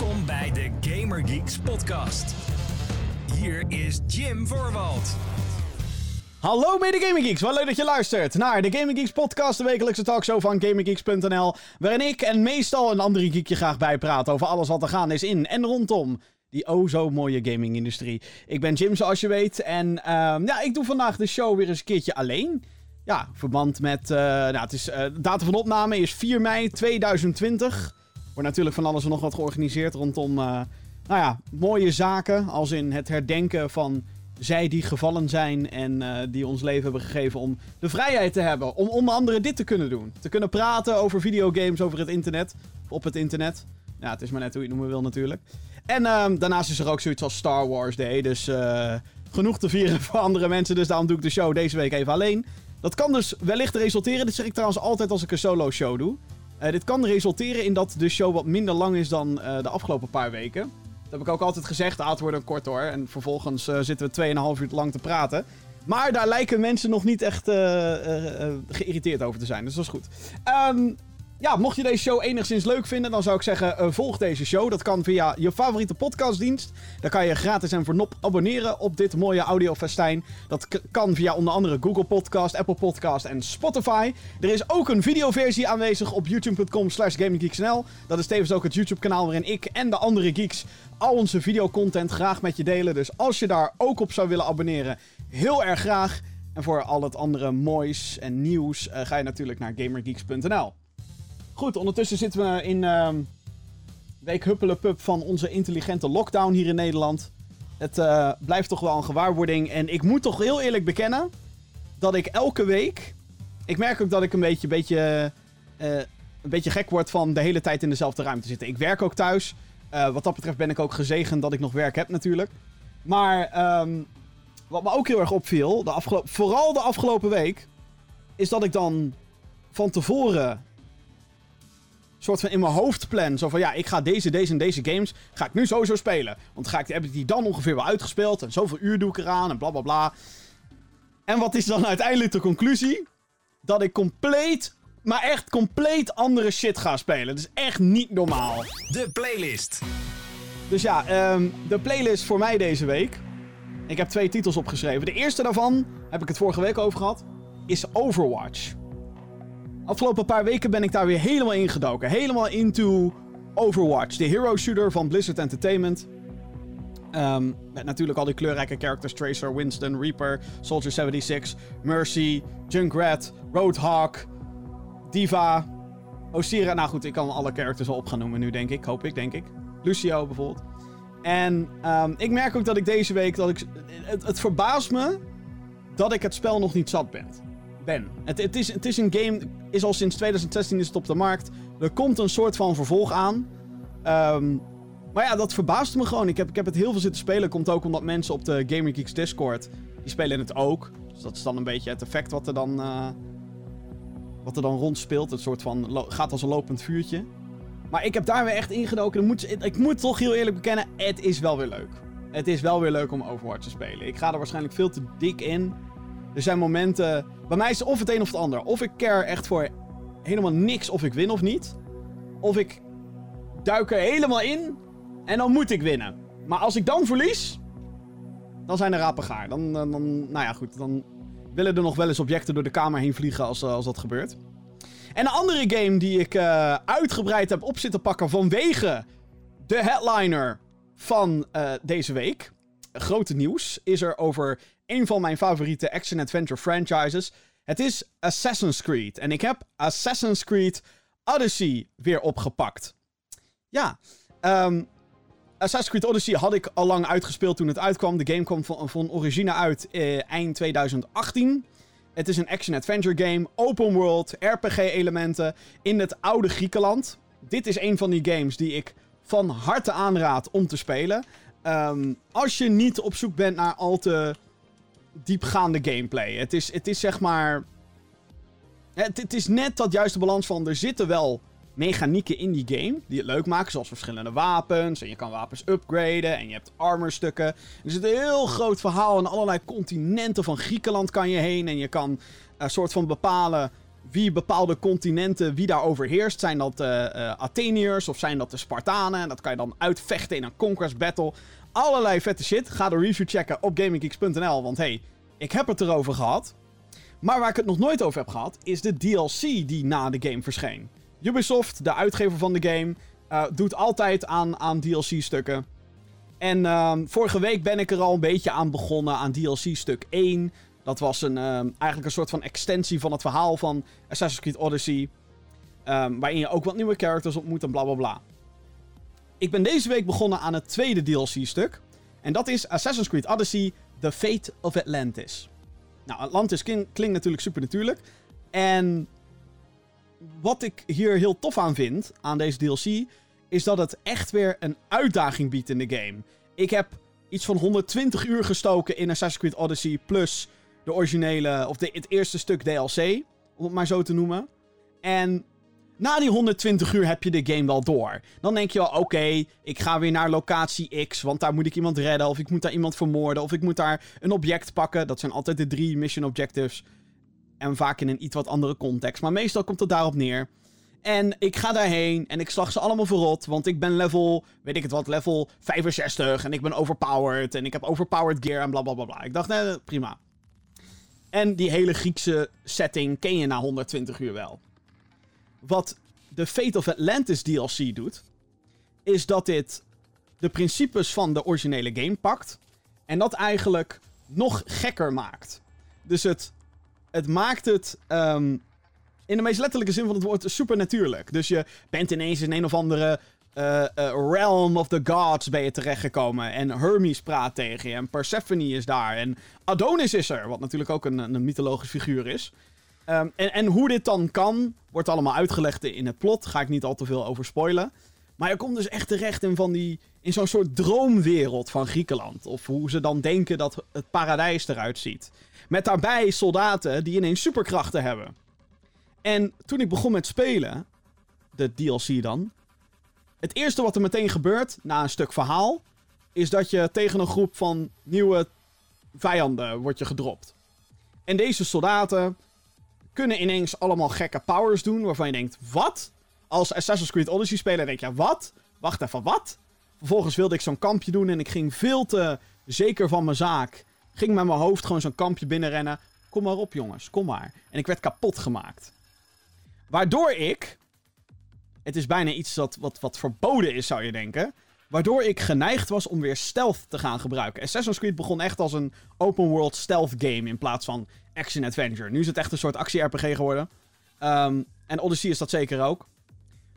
Welkom bij de Gamer Geeks podcast. Hier is Jim Voorwald. Hallo mede Gaming Geeks, wel leuk dat je luistert naar de Gaming Geeks podcast, de wekelijkse talkshow van GamingGeeks.nl, waarin ik en meestal een andere geek je graag bijpraat over alles wat er gaan is in en rondom die oh zo mooie gaming-industrie. Ik ben Jim, zoals je weet, en ehm, ja, ik doe vandaag de show weer eens een keertje alleen. Ja, verband met, eh, nou, het is, eh, de datum van opname is 4 mei 2020. Wordt natuurlijk van alles en nog wat georganiseerd rondom, uh, nou ja, mooie zaken, als in het herdenken van zij die gevallen zijn en uh, die ons leven hebben gegeven om de vrijheid te hebben. Om onder andere dit te kunnen doen. Te kunnen praten over videogames, over het internet. Op het internet. Ja, het is maar net hoe je het noemen wil natuurlijk. En uh, daarnaast is er ook zoiets als Star Wars Day. Dus uh, genoeg te vieren voor andere mensen. Dus daarom doe ik de show deze week even alleen. Dat kan dus wellicht resulteren. Dit zeg ik trouwens altijd als ik een solo show doe. Uh, dit kan resulteren in dat de show wat minder lang is dan de afgelopen paar weken. Dat heb ik ook altijd gezegd. Ah, het wordt een kort hoor. En vervolgens uh, zitten we 2,5 uur lang te praten. Maar daar lijken mensen nog niet echt geïrriteerd over te zijn. Dus dat is goed. Um, ja, mocht je deze show enigszins leuk vinden, dan zou ik zeggen: volg deze show. Dat kan via je favoriete podcastdienst. Dan kan je gratis en voor nop abonneren op dit mooie audiofestijn. Dat kan via onder andere Google Podcast, Apple Podcast en Spotify. Er is ook een videoversie aanwezig op youtube.com/slash gaminggeeksnl. Dat is tevens ook het YouTube-kanaal waarin ik en de andere geeks al onze videocontent graag met je delen. Dus als je daar ook op zou willen abonneren, heel erg graag. En voor al het andere moois en nieuws uh, ga je natuurlijk naar gamergeeks.nl. Goed, ondertussen zitten we in uh, week Huppelepup van onze intelligente lockdown hier in Nederland. Het uh, blijft toch wel een gewaarwording. En ik moet toch heel eerlijk bekennen dat ik elke week... Ik merk ook dat ik een beetje, beetje, uh, een beetje gek word van de hele tijd in dezelfde ruimte zitten. Ik werk ook thuis. Uh, wat dat betreft ben ik ook gezegend dat ik nog werk heb natuurlijk. Maar um, wat me ook heel erg opviel, de vooral de afgelopen week, is dat ik dan van tevoren soort van in mijn hoofd plan. Zo van ja, ik ga deze, deze en deze games ga ik nu sowieso spelen. Want ga ik, heb ik die dan ongeveer wel uitgespeeld en zoveel uur doe ik eraan en bla bla bla. En wat is dan uiteindelijk de conclusie? Dat ik compleet maar echt compleet andere shit ga spelen. Dat is echt niet normaal. De playlist. Dus ja, um, de playlist voor mij deze week. Ik heb twee titels opgeschreven. De eerste daarvan, heb ik het vorige week over gehad, is Overwatch. Afgelopen paar weken ben ik daar weer helemaal ingedoken. Helemaal into Overwatch. De hero shooter van Blizzard Entertainment. Um, met natuurlijk al die kleurrijke characters: Tracer, Winston, Reaper, Soldier 76, Mercy, Junkrat, Roadhog, Diva, Osira. Nou goed, ik kan alle characters al op gaan noemen nu, denk ik. Hoop ik, denk ik. Lucio bijvoorbeeld. En um, ik merk ook dat ik deze week. Dat ik, het, het, verbaast me dat ik het spel nog niet zat ben. Ben. Het, het, is, het is een game. Is al sinds 2016 is het op de markt. Er komt een soort van vervolg aan. Um, maar ja, dat verbaast me gewoon. Ik heb, ik heb het heel veel zitten spelen. Komt ook omdat mensen op de Gaming Geeks Discord. Die spelen het ook. Dus dat is dan een beetje het effect wat er dan. Uh, wat er dan rondspeelt. Het soort van gaat als een lopend vuurtje. Maar ik heb daar weer echt ingedoken. Moet, ik moet toch heel eerlijk bekennen, het is wel weer leuk. Het is wel weer leuk om Overwatch te spelen. Ik ga er waarschijnlijk veel te dik in. Er zijn momenten... Bij mij is het of het een of het ander. Of ik care echt voor helemaal niks of ik win of niet. Of ik duik er helemaal in en dan moet ik winnen. Maar als ik dan verlies, dan zijn er rapen gaar. Dan, dan, nou ja, goed. Dan willen er nog wel eens objecten door de kamer heen vliegen als, als dat gebeurt. En een andere game die ik uh, uitgebreid heb op zitten pakken vanwege de headliner van uh, deze week. Grote nieuws is er over een van mijn favoriete action-adventure franchises. Het is Assassin's Creed. En ik heb Assassin's Creed Odyssey weer opgepakt. Ja, um, Assassin's Creed Odyssey had ik al lang uitgespeeld toen het uitkwam. De game kwam van, origine uit eh, eind 2018. Het is een action-adventure game, open world, RPG-elementen in het oude Griekenland. Dit is een van die games die ik van harte aanraad om te spelen. Um, als je niet op zoek bent naar al te diepgaande gameplay. Het is, het is zeg maar. Het, het is net dat juiste balans van. Er zitten wel mechanieken in die game die het leuk maken. Zoals verschillende wapens. En je kan wapens upgraden. En je hebt armorstukken. Er zit een heel groot verhaal. En allerlei continenten van Griekenland kan je heen. En je kan een soort van bepalen wie bepaalde continenten, wie daar overheerst. Zijn dat uh, uh, Atheniërs of zijn dat de Spartanen? En dat kan je dan uitvechten in een Conquest Battle. Allerlei vette shit. Ga de review checken op gaminggeeks.nl, want hey, ik heb het erover gehad. Maar waar ik het nog nooit over heb gehad, is de DLC die na de game verscheen. Ubisoft, de uitgever van de game, uh, doet altijd aan, aan DLC-stukken. En uh, vorige week ben ik er al een beetje aan begonnen aan DLC stuk 1. Dat was een, uh, eigenlijk een soort van extensie van het verhaal van Assassin's Creed Odyssey. Um, waarin je ook wat nieuwe characters ontmoet en bla bla bla. Ik ben deze week begonnen aan het tweede DLC-stuk. En dat is Assassin's Creed Odyssey: The Fate of Atlantis. Nou, Atlantis klinkt natuurlijk super natuurlijk. En wat ik hier heel tof aan vind, aan deze DLC, is dat het echt weer een uitdaging biedt in de game. Ik heb iets van 120 uur gestoken in Assassin's Creed Odyssey, plus de originele, of de, het eerste stuk DLC, om het maar zo te noemen. En na die 120 uur heb je de game wel door. Dan denk je wel, oké, ik ga weer naar locatie X, want daar moet ik iemand redden, of ik moet daar iemand vermoorden, of ik moet daar een object pakken. Dat zijn altijd de drie mission objectives. En vaak in een iets wat andere context. Maar meestal komt het daarop neer. En ik ga daarheen en ik slag ze allemaal verrot. Want ik ben level, weet ik het wat, level 65. En ik ben overpowered. En ik heb overpowered gear en bla bla bla bla. Ik dacht, nee, prima. En die hele Griekse setting ken je na 120 uur wel. Wat de Fate of Atlantis DLC doet, is dat dit de principes van de originele game pakt. En dat eigenlijk nog gekker maakt. Dus het, het maakt het um, in de meest letterlijke zin van het woord supernatuurlijk. Dus je bent ineens in een of andere uh, uh, realm of the gods ben je terechtgekomen. En Hermes praat tegen je. En Persephone is daar. En Adonis is er. Wat natuurlijk ook een, een mythologisch figuur is. Um, en, en hoe dit dan kan, wordt allemaal uitgelegd in het plot. Ga ik niet al te veel over spoilen. Maar je komt dus echt terecht in, van die, in zo'n soort droomwereld van Griekenland. Of hoe ze dan denken dat het paradijs eruit ziet. Met daarbij soldaten die ineens superkrachten hebben. En toen ik begon met spelen, de DLC dan. Het eerste wat er meteen gebeurt, na een stuk verhaal, is dat je tegen een groep van nieuwe vijanden wordt je gedropt. En deze soldaten kunnen ineens allemaal gekke powers doen, waarvan je denkt, wat? Als Assassin's Creed Odyssey speler denk je, wat? Wacht even, wat? Vervolgens wilde ik zo'n kampje doen en ik ging veel te zeker van mijn zaak. Ging met mijn hoofd gewoon zo'n kampje binnenrennen. Kom maar op jongens, kom maar. En ik werd kapot gemaakt. Waardoor ik. Het is bijna iets dat, wat, wat verboden is, zou je denken. Waardoor ik geneigd was om weer stealth te gaan gebruiken. Assassin's Creed begon echt als een open world stealth game in plaats van action adventure. Nu is het echt een soort actie-RPG geworden. Um, en Odyssey is dat zeker ook.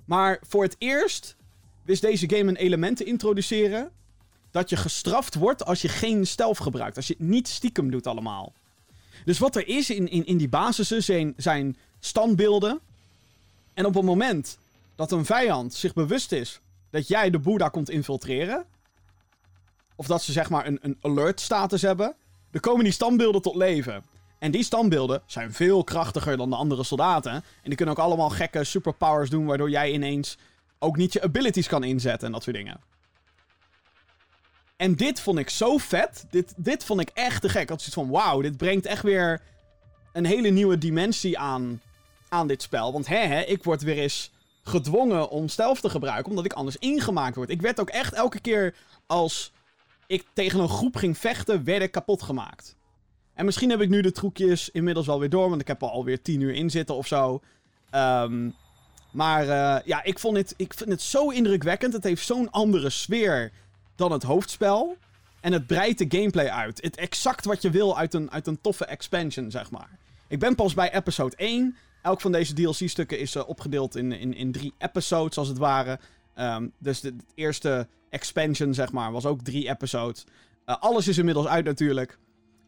Maar voor het eerst wist deze game een element te introduceren. Dat je gestraft wordt als je geen stealth gebruikt. Als je het niet stiekem doet allemaal. Dus wat er is in, in, in die basissen zijn, zijn standbeelden en op het moment dat een vijand zich bewust is dat jij de Boeddha komt infiltreren. Of dat ze zeg maar een, een alert status hebben. Dan komen die standbeelden tot leven. En die standbeelden zijn veel krachtiger dan de andere soldaten. En die kunnen ook allemaal gekke superpowers doen. Waardoor jij ineens ook niet je abilities kan inzetten en dat soort dingen. En dit vond ik zo vet. Dit, dit vond ik echt te gek. Ik had zoiets van: wauw, dit brengt echt weer een hele nieuwe dimensie aan aan dit spel. Want hè, hè, ik word weer eens gedwongen om stealth te gebruiken, omdat ik anders ingemaakt word. Ik werd ook echt elke keer als ik tegen een groep ging vechten, werd ik kapot gemaakt. En misschien heb ik nu de trucjes inmiddels wel weer door, want ik heb er alweer 10 uur in zitten of zo. Um, maar uh, ja, ik, vond het, ik vind het zo indrukwekkend. Het heeft zo'n andere sfeer dan het hoofdspel. En het breidt de gameplay uit. Het exact wat je wil uit een, uit een toffe expansion, zeg maar. Ik ben pas bij episode 1. Elk van deze DLC-stukken is uh, opgedeeld in, in, in drie episodes, als het ware. Um, dus de, eerste expansion, zeg maar, was ook drie episodes. Uh, alles is inmiddels uit natuurlijk.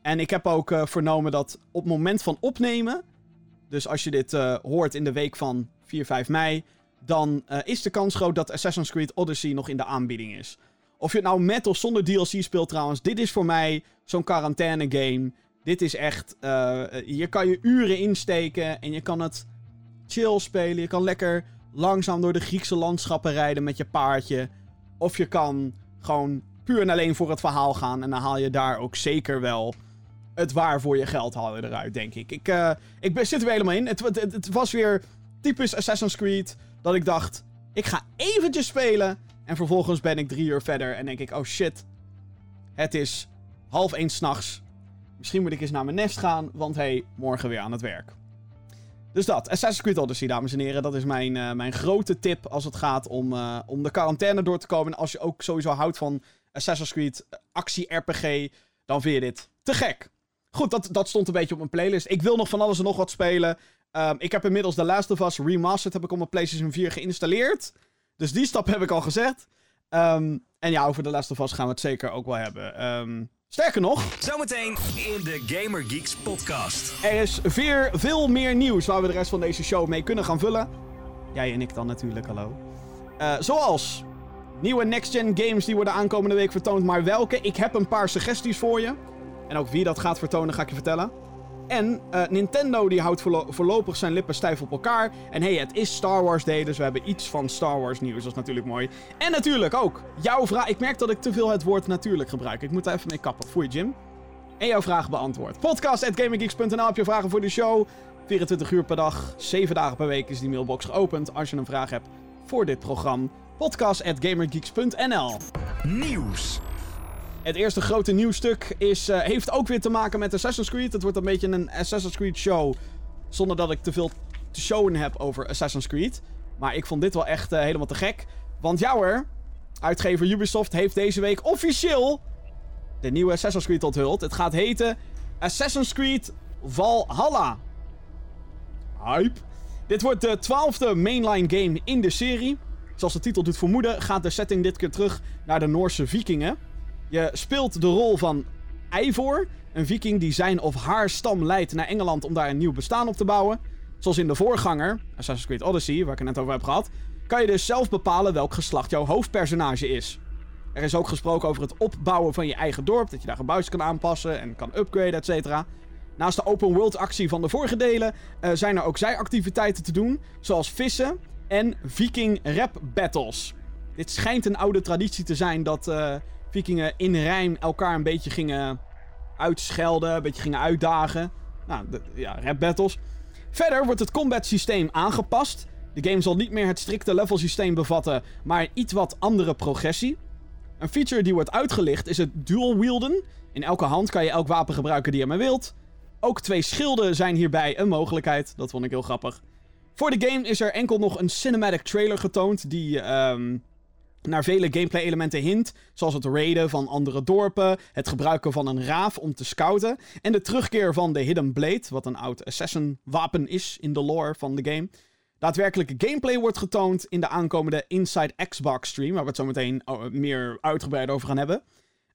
En ik heb ook uh, vernomen dat op het moment van opnemen... Dus als je dit hoort in de week van 4, 5 mei... Dan is de kans groot dat Assassin's Creed Odyssey nog in de aanbieding is. Of je het nou met of zonder DLC speelt trouwens. Dit is voor mij zo'n quarantaine game dit is echt. Hier kan je uren insteken. En je kan het chill spelen. Je kan lekker langzaam door de Griekse landschappen rijden met je paardje. Of je kan gewoon puur en alleen voor het verhaal gaan. En dan haal je daar ook zeker wel het waar voor je geld halen eruit, denk ik. Ik, uh, ik zit er weer helemaal in. Het, het, was weer typisch Assassin's Creed. Dat ik dacht, ik ga eventjes spelen. En vervolgens ben ik drie uur verder en denk ik, oh shit. Het is half één s'nachts. Misschien moet ik eens naar mijn nest gaan, want hey, morgen weer aan het werk. Dus dat, Assassin's Creed Odyssey, dames en heren. Dat is mijn, uh, mijn grote tip als het gaat om, uh, om de quarantaine door te komen. En als je ook sowieso houdt van Assassin's Creed actie-RPG, dan vind je dit te gek. Goed, dat, dat stond een beetje op mijn playlist. Ik wil nog van alles en nog wat spelen. Um, ik heb inmiddels The Last of Us Remastered heb ik op mijn PlayStation 4 geïnstalleerd. Dus die stap heb ik al gezet. Um, en ja, over The Last of Us gaan we het zeker ook wel hebben. Um, sterker nog... Zometeen in de Gamer Geeks podcast. Er is weer veel meer nieuws waar we de rest van deze show mee kunnen gaan vullen. Jij en ik dan natuurlijk, hallo. Uh, zoals nieuwe next-gen games die worden aankomende week vertoond. Maar welke? Ik heb een paar suggesties voor je. En ook wie dat gaat vertonen, ga ik je vertellen. En uh, Nintendo die houdt voorlo voorlopig zijn lippen stijf op elkaar. En hey, het is Star Wars Day, dus we hebben iets van Star Wars nieuws. Dat is natuurlijk mooi. En natuurlijk ook jouw vraag. Ik merk dat ik te veel het woord natuurlijk gebruik. Ik moet daar even mee kappen. Voor je, Jim. En jouw vraag beantwoord. Podcast.gaminggeeks.nl heb je vragen voor de show. 24 uur per dag, 7 dagen per week is die mailbox geopend. Als je een vraag hebt voor dit programma. Podcast.gamergeeks.nl Nieuws. Het eerste grote nieuwsstuk is, uh, heeft ook weer te maken met Assassin's Creed. Het wordt een beetje een Assassin's Creed show. Zonder dat ik te veel te showen heb over Assassin's Creed. Maar ik vond dit wel echt uh, helemaal te gek. Want jouwer, uitgever Ubisoft, heeft deze week officieel de nieuwe Assassin's Creed onthuld. Het gaat heten Assassin's Creed Valhalla. Hype. Dit wordt de twaalfde mainline game in de serie. Zoals de titel doet vermoeden, gaat de setting dit keer terug naar de Noorse vikingen. Je speelt de rol van Eivor, een viking die zijn of haar stam leidt naar Engeland om daar een nieuw bestaan op te bouwen. Zoals in de voorganger, Assassin's Creed Odyssey, waar ik het net over heb gehad, kan je dus zelf bepalen welk geslacht jouw hoofdpersonage is. Er is ook gesproken over het opbouwen van je eigen dorp, dat je daar gebouwtjes kan aanpassen en kan upgraden, etc. Naast de open world actie van de vorige delen uh, zijn er ook zijactiviteiten te doen, zoals vissen en viking rap battles. Dit schijnt een oude traditie te zijn dat uh, in rijm elkaar een beetje gingen uitschelden, een beetje gingen uitdagen. Nou, ja, rap battles. Verder wordt het combat systeem aangepast. De game zal niet meer het strikte level systeem bevatten, maar iets wat andere progressie. Een feature die wordt uitgelicht is het dual wielden. In elke hand kan je elk wapen gebruiken die je maar wilt. Ook twee schilden zijn hierbij een mogelijkheid. Dat vond ik heel grappig. Voor de game is er enkel nog een cinematic trailer getoond die um, naar vele gameplay-elementen hint, zoals het raiden van andere dorpen, het gebruiken van een raaf om te scouten en de terugkeer van de Hidden Blade, wat een oud assassin-wapen is in de lore van de game. Daadwerkelijke gameplay wordt getoond in de aankomende Inside Xbox stream, waar we het zo meteen oh, meer uitgebreid over gaan hebben.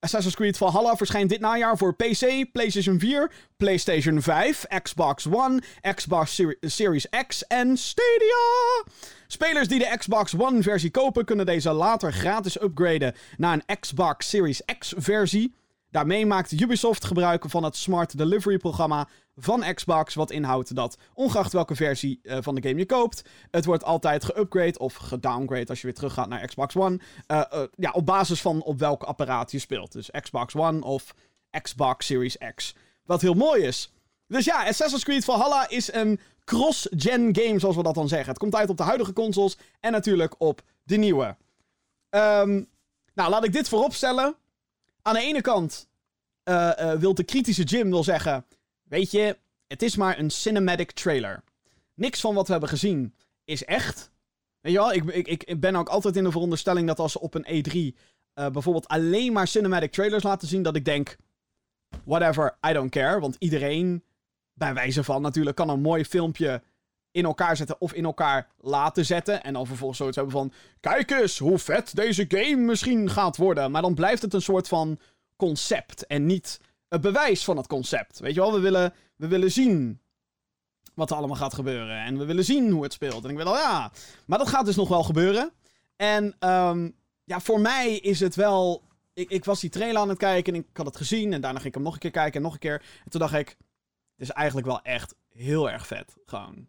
Assassin's Creed Valhalla verschijnt dit najaar voor PC, PlayStation 4, PlayStation 5, Xbox One, Xbox Series X en Stadia. Spelers die de Xbox One versie kopen kunnen deze later gratis upgraden naar een Xbox Series X versie. Daarmee maakt Ubisoft gebruik van het Smart Delivery programma van Xbox, wat inhoudt dat ongeacht welke versie uh, van de game je koopt, het wordt altijd geupgrade of gedowngrade als je weer terug gaat naar Xbox One. Uh, uh, ja, op basis van op welk apparaat je speelt. Dus Xbox One of Xbox Series X. Wat heel mooi is. Dus ja, Assassin's Creed Valhalla is een cross-gen game, zoals we dat dan zeggen. Het komt uit op de huidige consoles en natuurlijk op de nieuwe. Um, nou, laat ik dit vooropstellen. Aan de ene kant uh, wil de kritische Jim wil zeggen... Weet je, het is maar een cinematic trailer. Niks van wat we hebben gezien is echt. Weet je wel, ik, ik, ik ben ook altijd in de veronderstelling dat als ze op een E3 uh, bijvoorbeeld alleen maar cinematic trailers laten zien, dat ik denk, whatever, I don't care. Want iedereen, bij wijze van natuurlijk, kan een mooi filmpje in elkaar zetten of in elkaar laten zetten. En dan vervolgens zoiets hebben van, kijk eens hoe vet deze game misschien gaat worden. Maar dan blijft het een soort van concept en niet het bewijs van het concept. Weet je wel, we willen, we willen zien wat er allemaal gaat gebeuren. En we willen zien hoe het speelt. En ik wil al, ja. Maar dat gaat dus nog wel gebeuren. En um, ja, voor mij is het wel. Ik, ik was die trailer aan het kijken en ik had het gezien. En daarna ging ik hem nog een keer kijken en nog een keer. En toen dacht ik. Het is eigenlijk wel echt heel erg vet. Gewoon.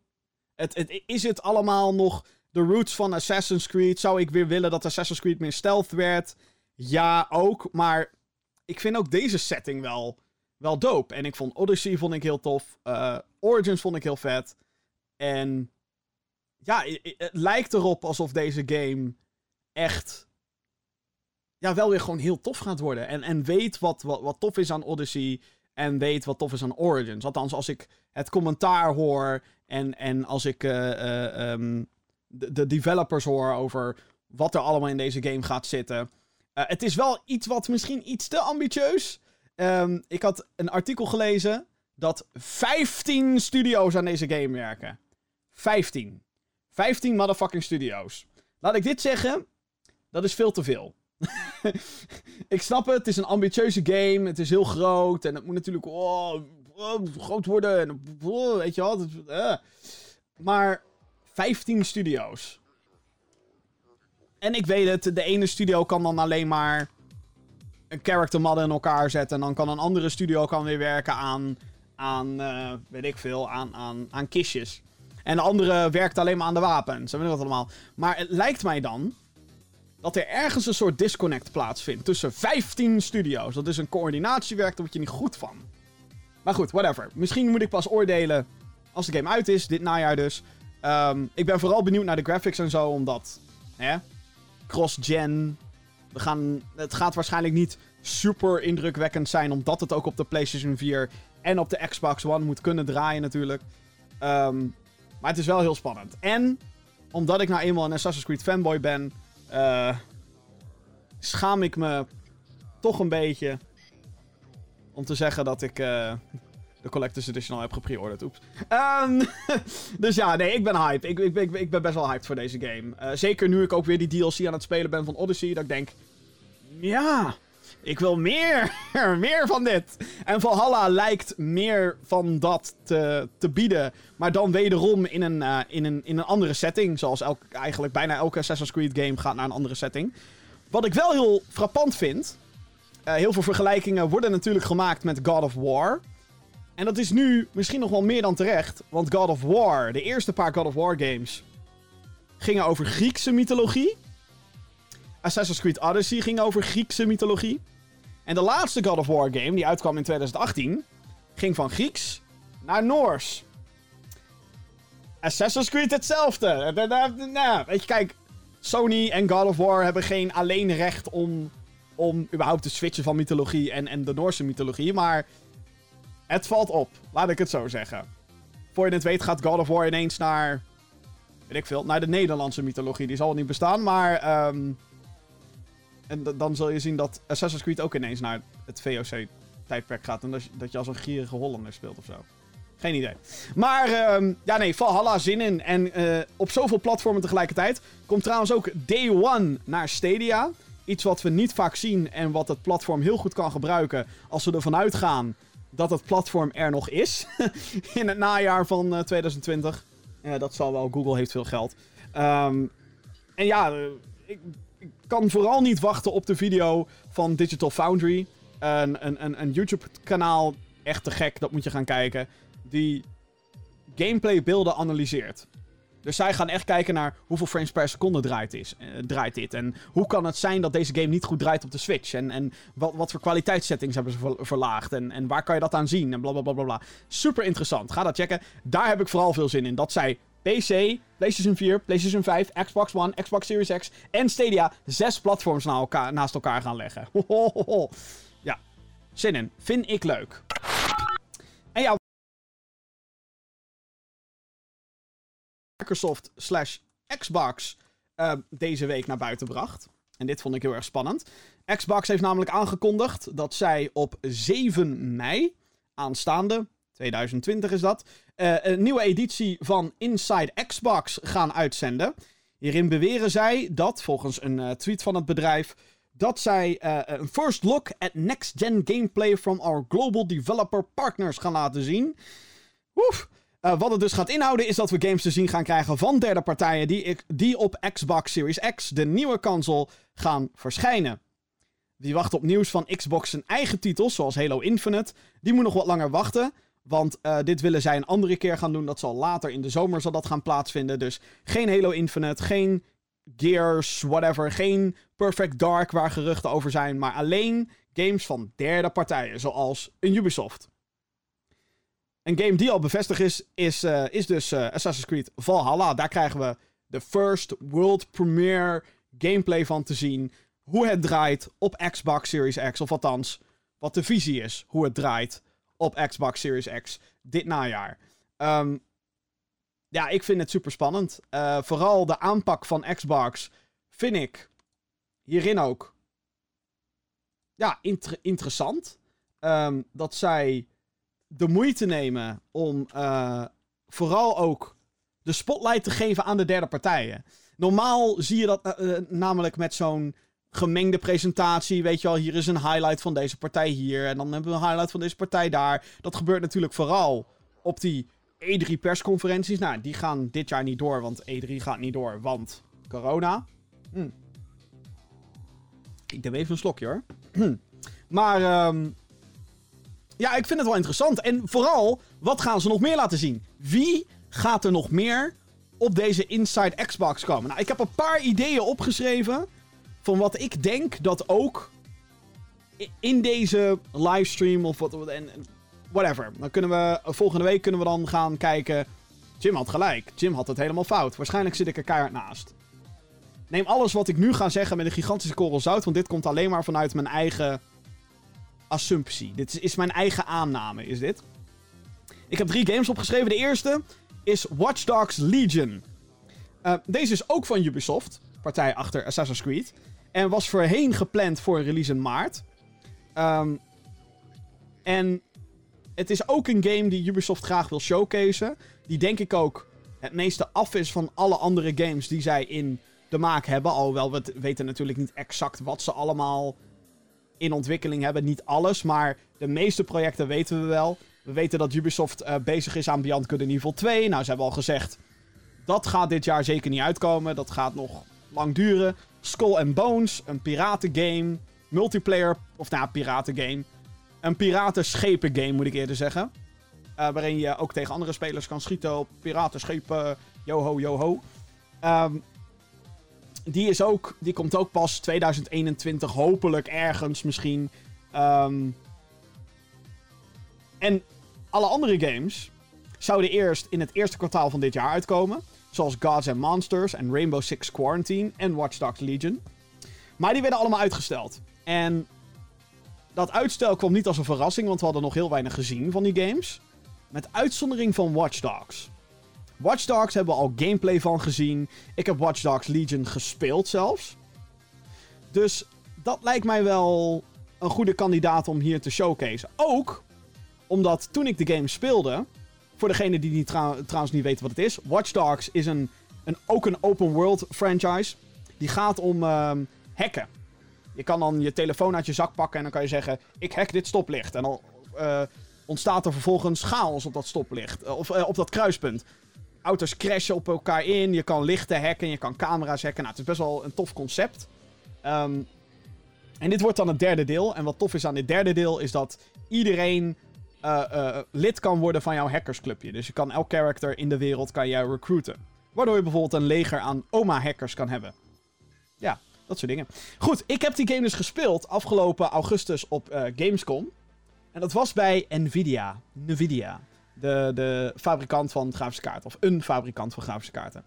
Het, het, is het allemaal nog de roots van Assassin's Creed? Zou ik weer willen dat Assassin's Creed meer stealth werd? Ja, ook. Maar ik vind ook deze setting wel wel dope. En ik vond Odyssey vond ik heel tof. Uh, Origins vond ik heel vet. En ja, het lijkt erop alsof deze game echt ja, wel weer gewoon heel tof gaat worden. En, en weet wat, wat, wat tof is aan Odyssey. En weet wat tof is aan Origins. Althans, als ik het commentaar hoor. En, en als ik uh, um, de, de, developers hoor over wat er allemaal in deze game gaat zitten. Uh, het is wel iets wat misschien iets te ambitieus. Um, ik had een artikel gelezen dat 15 studio's aan deze game werken. 15. 15 motherfucking studio's. Laat ik dit zeggen. Dat is veel te veel. ik snap het, het is een ambitieuze game. Het is heel groot. En het moet natuurlijk oh, oh, groot worden. En, oh, weet je wel. Uh. Maar 15 studio's. En ik weet het, de ene studio kan dan alleen maar een character model in elkaar zetten. En dan kan een andere studio kan weer werken aan, aan uh, weet ik veel, aan, aan, aan kistjes. En de andere werkt alleen maar aan de wapens. En weet wat allemaal. Maar het lijkt mij dan dat er ergens een soort disconnect plaatsvindt tussen 15 studio's. Dat is een coördinatiewerk, daar word je niet goed van. Maar goed, whatever. Misschien moet ik pas oordelen als de game uit is, dit najaar dus. Um, ik ben vooral benieuwd naar de graphics en zo, omdat... Hè, Cross-gen. We gaan, het gaat waarschijnlijk niet super indrukwekkend zijn, omdat het ook op de PlayStation 4 en op de Xbox One moet kunnen draaien natuurlijk. Um, maar het is wel heel spannend. En omdat ik nou eenmaal een Assassin's Creed fanboy ben, uh, schaam ik me toch een beetje om te zeggen dat ik uh, de Collector's Edition al heb gepreorderd. Oeps. Um, dus ja, nee, ik ben hyped. Ik, ik, ik, ik, ben best wel hyped voor deze game. Uh, zeker nu ik ook weer die DLC aan het spelen ben van Odyssey. Dat ik denk, ja, ik wil meer, meer van dit. En Valhalla lijkt meer van dat te, te bieden. Maar dan wederom in een, uh, in een, in een andere setting. Zoals eigenlijk bijna elke Assassin's Creed game gaat naar een andere setting. Wat ik wel heel frappant vind. Uh, heel veel vergelijkingen worden natuurlijk gemaakt met God of War. En dat is nu misschien nog wel meer dan terecht. Want God of War, de eerste paar God of War games. gingen over Griekse mythologie. Assassin's Creed Odyssey ging over Griekse mythologie. En de laatste God of War game, die uitkwam in 2018, ging van Grieks naar Noors. Assassin's Creed hetzelfde. Nou, weet je, kijk, Sony en God of War hebben geen alleen recht om, om überhaupt te switchen van mythologie en, en de Noorse mythologie, maar het valt op, laat ik het zo zeggen. Voor je het weet gaat God of War ineens naar, weet ik veel, naar de Nederlandse mythologie. Die zal niet bestaan, maar um, en dan zul je zien dat Assassin's Creed ook ineens naar het VOC-tijdperk gaat. En dat, je als een gierige Hollander speelt of zo. Geen idee. Maar um, ja, nee, Valhalla zin in. En uh, op zoveel platformen tegelijkertijd. Komt trouwens ook Day One naar Stadia. Iets wat we niet vaak zien en wat het platform heel goed kan gebruiken. Als we ervan uitgaan dat het platform er nog is. in het najaar van uh, 2020. Uh, dat zal wel, Google heeft veel geld. Um, en ja, eh, ik kan vooral niet wachten op de video van Digital Foundry. Een, een, een, een YouTube-kanaal, echt te gek, dat moet je gaan kijken. Die gameplay-beelden analyseert. Dus zij gaan echt kijken naar hoeveel frames per seconde draait, is, uh, draait dit. En hoe kan het zijn dat deze game niet goed draait op de Switch? En, en wat, wat voor kwaliteitssettings hebben ze verlaagd? En, en waar kan je dat aan zien? En blablabla. Bla, bla, bla. Super interessant. Ga dat checken. Daar heb ik vooral veel zin in. Dat zij PC, PlayStation 4, PlayStation 5, Xbox One, Xbox Series X en Stadia zes platforms elkaar, naast elkaar gaan leggen. Ja, zin in. Vind ik leuk. Microsoft slash Xbox uh, deze week naar buiten bracht. En dit vond ik heel erg spannend. Xbox heeft namelijk aangekondigd dat zij op 7 mei aanstaande, 2020 is dat, uh, een nieuwe editie van Inside Xbox gaan uitzenden. Hierin beweren zij dat, volgens een uh, tweet van het bedrijf, dat zij uh, een first look at next-gen gameplay from our global developer partners gaan laten zien. Oef. Wat het dus gaat inhouden is dat we games te zien gaan krijgen van derde partijen die, die op Xbox Series X, de nieuwe console, gaan verschijnen. Wie wacht op nieuws van Xbox zijn eigen titels, zoals Halo Infinite, die moet nog wat langer wachten. Want uh, dit willen zij een andere keer gaan doen. Dat zal later in de zomer zal dat gaan plaatsvinden. Dus geen Halo Infinite, geen Gears, whatever. Geen Perfect Dark waar geruchten over zijn. Maar alleen games van derde partijen, zoals een Ubisoft. Een game die al bevestigd is, is, uh, is dus uh, Assassin's Creed Valhalla. Daar krijgen we de first world premiere gameplay van te zien. Hoe het draait op Xbox Series X. Of althans, wat de visie is. Hoe het draait op Xbox Series X dit najaar. Um, ja, ik vind het super spannend. Uh, vooral de aanpak van Xbox vind ik hierin ook ja, inter interessant. Um, dat zij de moeite nemen om uh, vooral ook de spotlight te geven aan de derde partijen. Normaal zie je dat uh, namelijk met zo'n gemengde presentatie. Weet je wel, hier is een highlight van deze partij hier. En dan hebben we een highlight van deze partij daar. Dat gebeurt natuurlijk vooral op die E3 persconferenties. Nou, die gaan dit jaar niet door, want E3 gaat niet door, want corona. Hm. Ik neem even een slokje hoor. maar um, ja, ik vind het wel interessant. En vooral, wat gaan ze nog meer laten zien? Wie gaat er nog meer op deze Inside Xbox komen? Nou, ik heb een paar ideeën opgeschreven van wat ik denk dat ook in deze livestream of wat, whatever. Dan kunnen we, volgende week kunnen we dan gaan kijken. Jim had gelijk. Jim had het helemaal fout. Waarschijnlijk zit ik er keihard naast. Neem alles wat ik nu ga zeggen met een gigantische korrel zout, want dit komt alleen maar vanuit mijn eigen assumptie. Dit is, mijn eigen aanname, is dit. Ik heb drie games opgeschreven. De eerste is Watch Dogs Legion. Uh, deze is ook van Ubisoft, partij achter Assassin's Creed. En was voorheen gepland voor release in maart. Um, en het is ook een game die Ubisoft graag wil showcase. Die denk ik ook het meeste af is van alle andere games die zij in de maak hebben. Alhoewel we weten natuurlijk niet exact wat ze allemaal in ontwikkeling hebben. Niet alles, maar de meeste projecten weten we wel. We weten dat Ubisoft uh, bezig is aan Beyond Good and Evil 2. Nou, ze hebben al gezegd, dat gaat dit jaar zeker niet uitkomen. Dat gaat nog lang duren. Skull and Bones, een piratengame. Multiplayer, of nou, piratengame. Een piratenschepen game, moet ik eerder zeggen. Uh, waarin je ook tegen andere spelers kan schieten op piratenschepen. Yoho, yoho. Um, die, is ook, die komt ook pas 2021, hopelijk ergens misschien. Um, en alle andere games zouden eerst in het eerste kwartaal van dit jaar uitkomen. Zoals Gods and Monsters en Rainbow Six Quarantine en Watch Dogs Legion. Maar die werden allemaal uitgesteld. En dat uitstel kwam niet als een verrassing, want we hadden nog heel weinig gezien van die games. Met uitzondering van Watch Dogs. Watch Dogs hebben we al gameplay van gezien. Ik heb Watch Dogs Legion gespeeld zelfs. Dus dat lijkt mij wel een goede kandidaat om hier te showcase. Ook omdat toen ik de game speelde. Voor degene die niet trouwens niet weten wat het is. Watch Dogs is een, een, ook een open world franchise. Die gaat om uh, hacken. Je kan dan je telefoon uit je zak pakken en dan kan je zeggen: Ik hack dit stoplicht. En dan uh, ontstaat er vervolgens chaos op dat stoplicht. Uh, of uh, op dat kruispunt. Auto's crashen op elkaar in. Je kan lichten hacken. Je kan camera's hacken. Nou, het is best wel een tof concept. Um, en dit wordt dan het derde deel. En wat tof is aan dit derde deel is dat iedereen lid kan worden van jouw hackersclubje. Dus je kan elk character in de wereld kan jij recruiten. Waardoor je bijvoorbeeld een leger aan oma-hackers kan hebben. Ja, dat soort dingen. Goed, ik heb die game dus gespeeld afgelopen augustus op uh, Gamescom. En dat was bij Nvidia. Nvidia. De, de fabrikant van grafische kaarten. Of een fabrikant van grafische kaarten.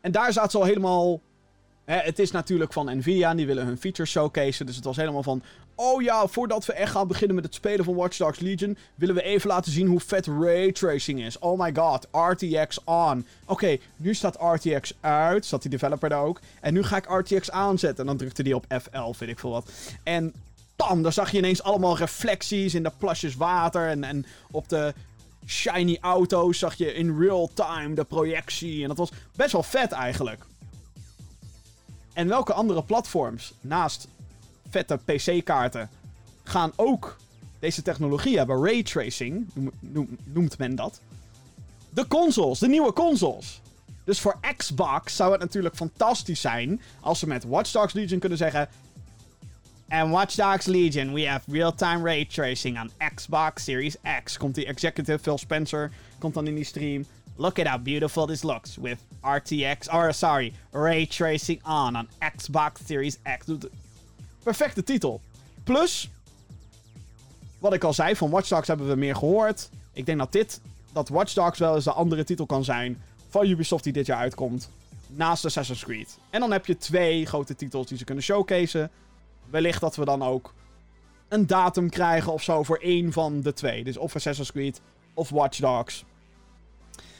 En daar zaten ze al helemaal het is natuurlijk van Nvidia en die willen hun features showcase. Dus het was helemaal van. Oh ja, voordat we echt gaan beginnen met het spelen van Watch Dogs Legion. willen we even laten zien hoe vet raytracing is. Oh my god, RTX on. Oké, nu staat RTX uit. Zat die developer daar ook. En nu ga ik RTX aanzetten. En dan drukte die op F11, weet ik veel wat. En bam, dan zag je ineens allemaal reflecties in de plasjes water. En, en op de shiny auto's zag je in real time de projectie. En dat was best wel vet eigenlijk. En welke andere platforms naast vette PC-kaarten gaan ook deze technologie hebben? Raytracing noemt men dat. De consoles, de nieuwe consoles. Dus voor Xbox zou het natuurlijk fantastisch zijn als ze met Watch Dogs Legion kunnen zeggen. En Watch Dogs Legion, we have real-time ray tracing on Xbox Series X. Komt die executive Phil Spencer, komt dan in die stream. Look at how beautiful this looks with RTX, or sorry, ray tracing on on Xbox Series X. Perfecte titel. Plus, wat ik al zei, van Watch Dogs hebben we meer gehoord. Ik denk dat dit, dat Watch Dogs wel eens de andere titel kan zijn van Ubisoft die dit jaar uitkomt. Naast Assassin's Creed. En dan heb je twee grote titels die ze kunnen showcaseen. Wellicht dat we dan ook een datum krijgen of zo voor één van de twee. Dus of Assassin's Creed of Watch Dogs.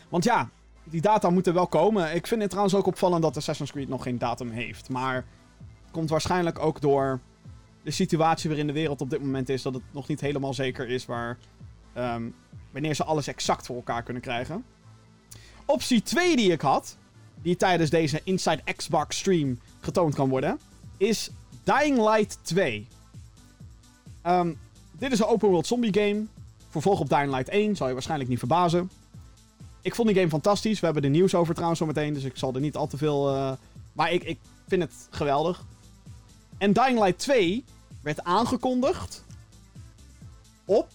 Want ja, die data moeten wel komen. Ik vind het trouwens ook opvallend dat Assassin's Creed nog geen datum heeft. Maar het komt waarschijnlijk ook door de situatie waarin de wereld op dit moment is. Dat het nog niet helemaal zeker is waar, ehm, wanneer ze alles exact voor elkaar kunnen krijgen. Optie 2 die ik had, die tijdens deze Inside Xbox stream getoond kan worden, is Dying Light 2. Ehm, dit is een open world zombie game. Vervolg op Dying Light 1, zal je waarschijnlijk niet verbazen. Ik vond die game fantastisch. We hebben er nieuws over trouwens zometeen, dus ik zal er niet al te veel... Uh... Maar ik, ik vind het geweldig. En Dying Light 2 werd aangekondigd op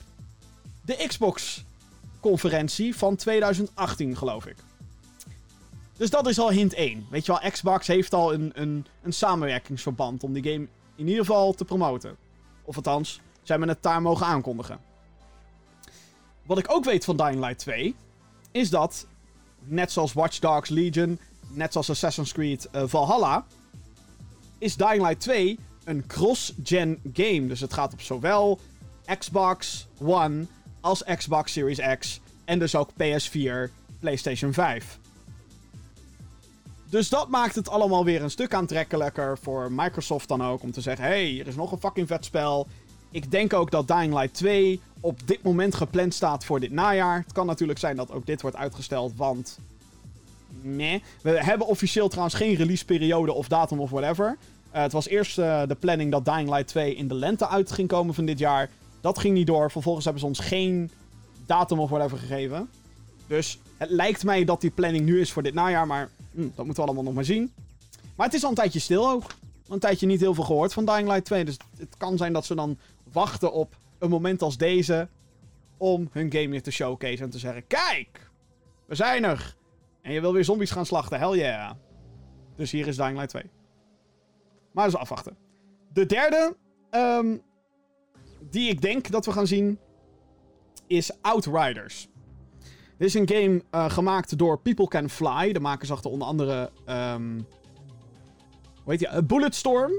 de Xbox-conferentie van 2018, geloof ik. Dus dat is al hint 1. Weet je wel, Xbox heeft al een, een, een samenwerkingsverband om die game in ieder geval te promoten. Of althans, zij hebben het daar mogen aankondigen. Wat ik ook weet van Dying Light 2, is dat, net zoals Watch Dogs Legion, net zoals Assassin's Creed uh, Valhalla, is Dying Light 2 een cross-gen game. Dus het gaat op zowel Xbox One als Xbox Series X en dus ook PS4, PlayStation 5. Dus dat maakt het allemaal weer een stuk aantrekkelijker voor Microsoft dan ook. Om te zeggen, hey, hier is nog een fucking vet spel. Ik denk ook dat Dying Light 2 op dit moment gepland staat voor dit najaar. Het kan natuurlijk zijn dat ook dit wordt uitgesteld, want... Nee. We hebben officieel trouwens geen releaseperiode of datum of whatever. Uh, het was eerst uh, de planning dat Dying Light 2 in de lente uit ging komen van dit jaar. Dat ging niet door. Vervolgens hebben ze ons geen datum of whatever gegeven. Dus het lijkt mij dat die planning nu is voor dit najaar, maar hm, dat moeten we allemaal nog maar zien. Maar het is al een tijdje stil ook. Een tijdje niet heel veel gehoord van Dying Light 2. Dus het kan zijn dat ze dan wachten op een moment als deze. Om hun game weer te showcase en te zeggen: Kijk, we zijn er. En je wil weer zombies gaan slachten, hell yeah. Dus hier is Dying Light 2. Maar is afwachten. De derde, um, die ik denk dat we gaan zien, is Outriders. Dit is een game uh, gemaakt door People Can Fly. De makers achter onder andere. Um, hoe heet die? Bulletstorm.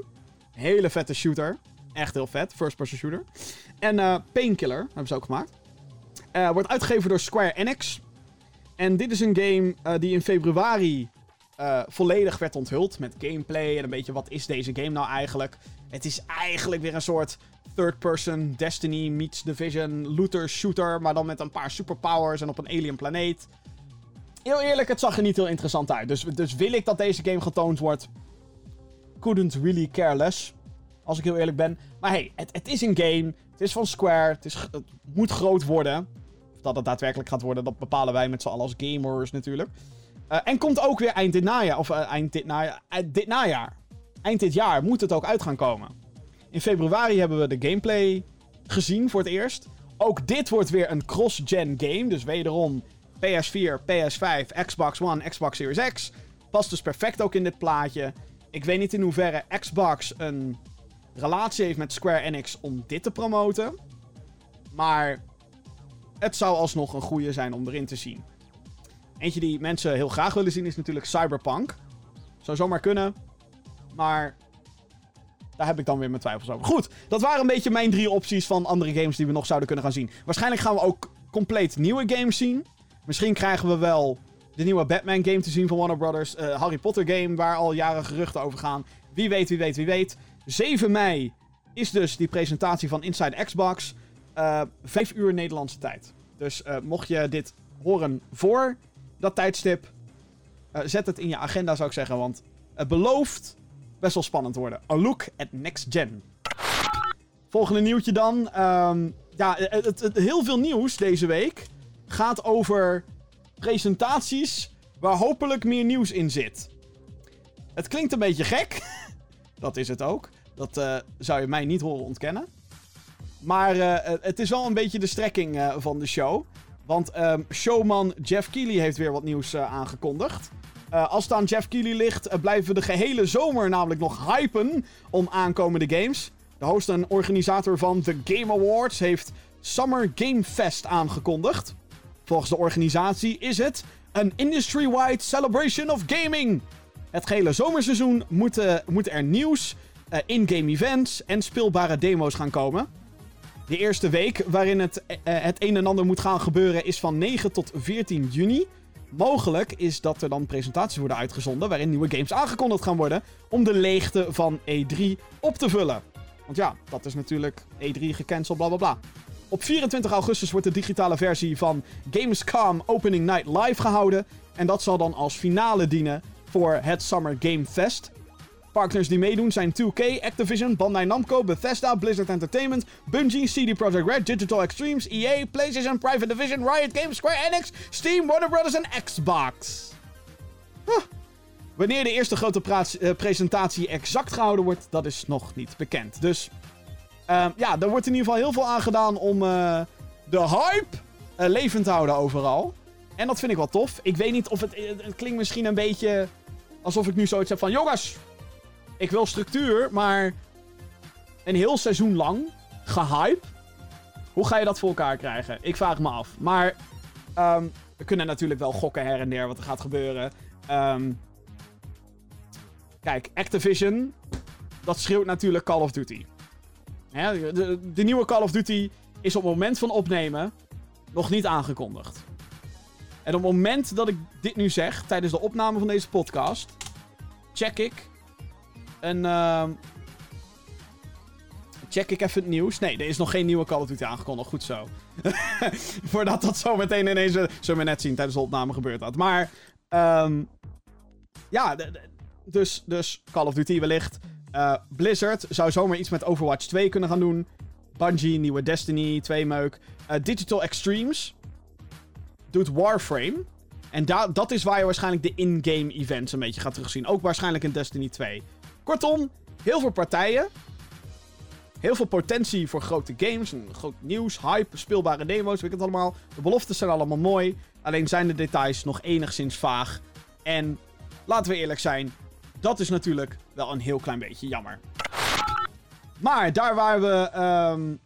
Hele vette shooter. Echt heel vet. First-person shooter. En uh, Painkiller hebben ze ook gemaakt. Wordt uitgegeven door Square Enix. En dit is een game die in februari volledig werd onthuld. Met gameplay en een beetje wat is deze game nou eigenlijk. Het is eigenlijk weer een soort third-person Destiny meets Division looter shooter. Maar dan met een paar superpowers en op een alien planeet. Heel eerlijk, het zag er niet heel interessant uit. Dus, dus wil ik dat deze game getoond wordt? Couldn't really care less. Als ik heel eerlijk ben. Maar hey, het, het is een game. Het is van Square. Het, is, het moet groot worden. Of dat het daadwerkelijk gaat worden, dat bepalen wij met z'n allen als gamers natuurlijk. Uh, en komt ook weer eind dit najaar. Of uh, eind dit najaar. Uh, dit najaar. Eind dit jaar moet het ook uit gaan komen. In februari hebben we de gameplay gezien voor het eerst. Ook dit wordt weer een cross-gen game. Dus wederom PS4, PS5, Xbox One, Xbox Series X. Past dus perfect ook in dit plaatje. Ik weet niet in hoeverre Xbox een relatie heeft met Square Enix om dit te promoten. Maar het zou alsnog een goede zijn om erin te zien. Eentje die mensen heel graag willen zien is natuurlijk Cyberpunk. Zou zomaar kunnen. Maar daar heb ik dan weer mijn twijfels over. Goed, dat waren een beetje mijn drie opties van andere games die we nog zouden kunnen gaan zien. Waarschijnlijk gaan we ook compleet nieuwe games zien. Misschien krijgen we wel de nieuwe Batman game te zien van Warner Brothers. Uh, Harry Potter game waar al jaren geruchten over gaan. Wie weet, wie weet, wie weet. 7 mei is dus die presentatie van Inside Xbox. Uh, 5 uur Nederlandse tijd. Dus uh, mocht je dit horen voor dat tijdstip, zet het in je agenda zou ik zeggen. Want het belooft best wel spannend worden. A look at next gen. Volgende nieuwtje dan. Um, ja, het, heel veel nieuws deze week gaat over presentaties waar hopelijk meer nieuws in zit. Het klinkt een beetje gek. dat is het ook. Dat uh, zou je mij niet horen ontkennen. Maar uh, het is wel een beetje de strekking uh, van de show. Want um, showman Jeff Keighley heeft weer wat nieuws aangekondigd. Als het aan Jeff Keighley ligt, blijven we de gehele zomer namelijk nog hypen om aankomende games. De host en organisator van The Game Awards heeft Summer Game Fest aangekondigd. Volgens de organisatie is het een industry-wide celebration of gaming. Het gehele zomerseizoen moet, uh, moet er nieuws, uh, in-game events en speelbare demo's gaan komen. De eerste week waarin het, het een en ander moet gaan gebeuren is van 9 tot 14 juni. Mogelijk is dat er dan presentaties worden uitgezonden waarin nieuwe games aangekondigd gaan worden om de leegte van E3 op te vullen. Want ja, dat is natuurlijk E3 gecanceld, bla bla bla. Op 24 augustus wordt de digitale versie van Gamescom Opening Night live gehouden. En dat zal dan als finale dienen voor het Summer Game Fest. Partners die meedoen zijn 2K, Activision, Bandai Namco, Bethesda, Blizzard Entertainment, Bungie, CD Projekt Red, Digital Extremes, EA, PlayStation, Private Division, Riot Games, Square Enix, Steam, Warner Brothers en Xbox. Wanneer de eerste grote uh, presentatie exact gehouden wordt, dat is nog niet bekend. Dus uh, ja, er wordt in ieder geval heel veel aan gedaan om uh, de hype uh, levend te houden overal. En dat vind ik wel tof. Ik weet niet of het, het klinkt misschien een beetje alsof ik nu zoiets heb van... Jongens, ik wil structuur, maar een heel seizoen lang gehype. Hoe ga je dat voor elkaar krijgen? Ik vraag me af. Maar um, we kunnen natuurlijk wel gokken her en der wat er gaat gebeuren. Um, kijk, Activision, dat schreeuwt natuurlijk Call of Duty. De, de, nieuwe Call of Duty is op het moment van opnemen nog niet aangekondigd. En op het moment dat ik dit nu zeg, tijdens de opname van deze podcast, check ik een. Uh, check ik even het nieuws. Nee, er is nog geen nieuwe Call of Duty aangekondigd. Goed zo. Voordat dat zo meteen ineens. Zullen we net zien tijdens de opname gebeurd had. Maar. Um, ja, dus, dus Call of Duty wellicht. Uh, Blizzard zou zomaar iets met Overwatch 2 kunnen gaan doen. Bungie, nieuwe Destiny, 2 meuk. Uh, Digital Extremes doet Warframe. En dat is waar je waarschijnlijk de in-game events een beetje gaat terugzien. Ook waarschijnlijk in Destiny 2. Kortom, heel veel partijen. Heel veel potentie voor grote games. Groot nieuws, hype, speelbare demo's, weet ik het allemaal. De beloftes zijn allemaal mooi. Alleen zijn de details nog enigszins vaag. En laten we eerlijk zijn, dat is natuurlijk wel een heel klein beetje jammer. Maar daar waar we um,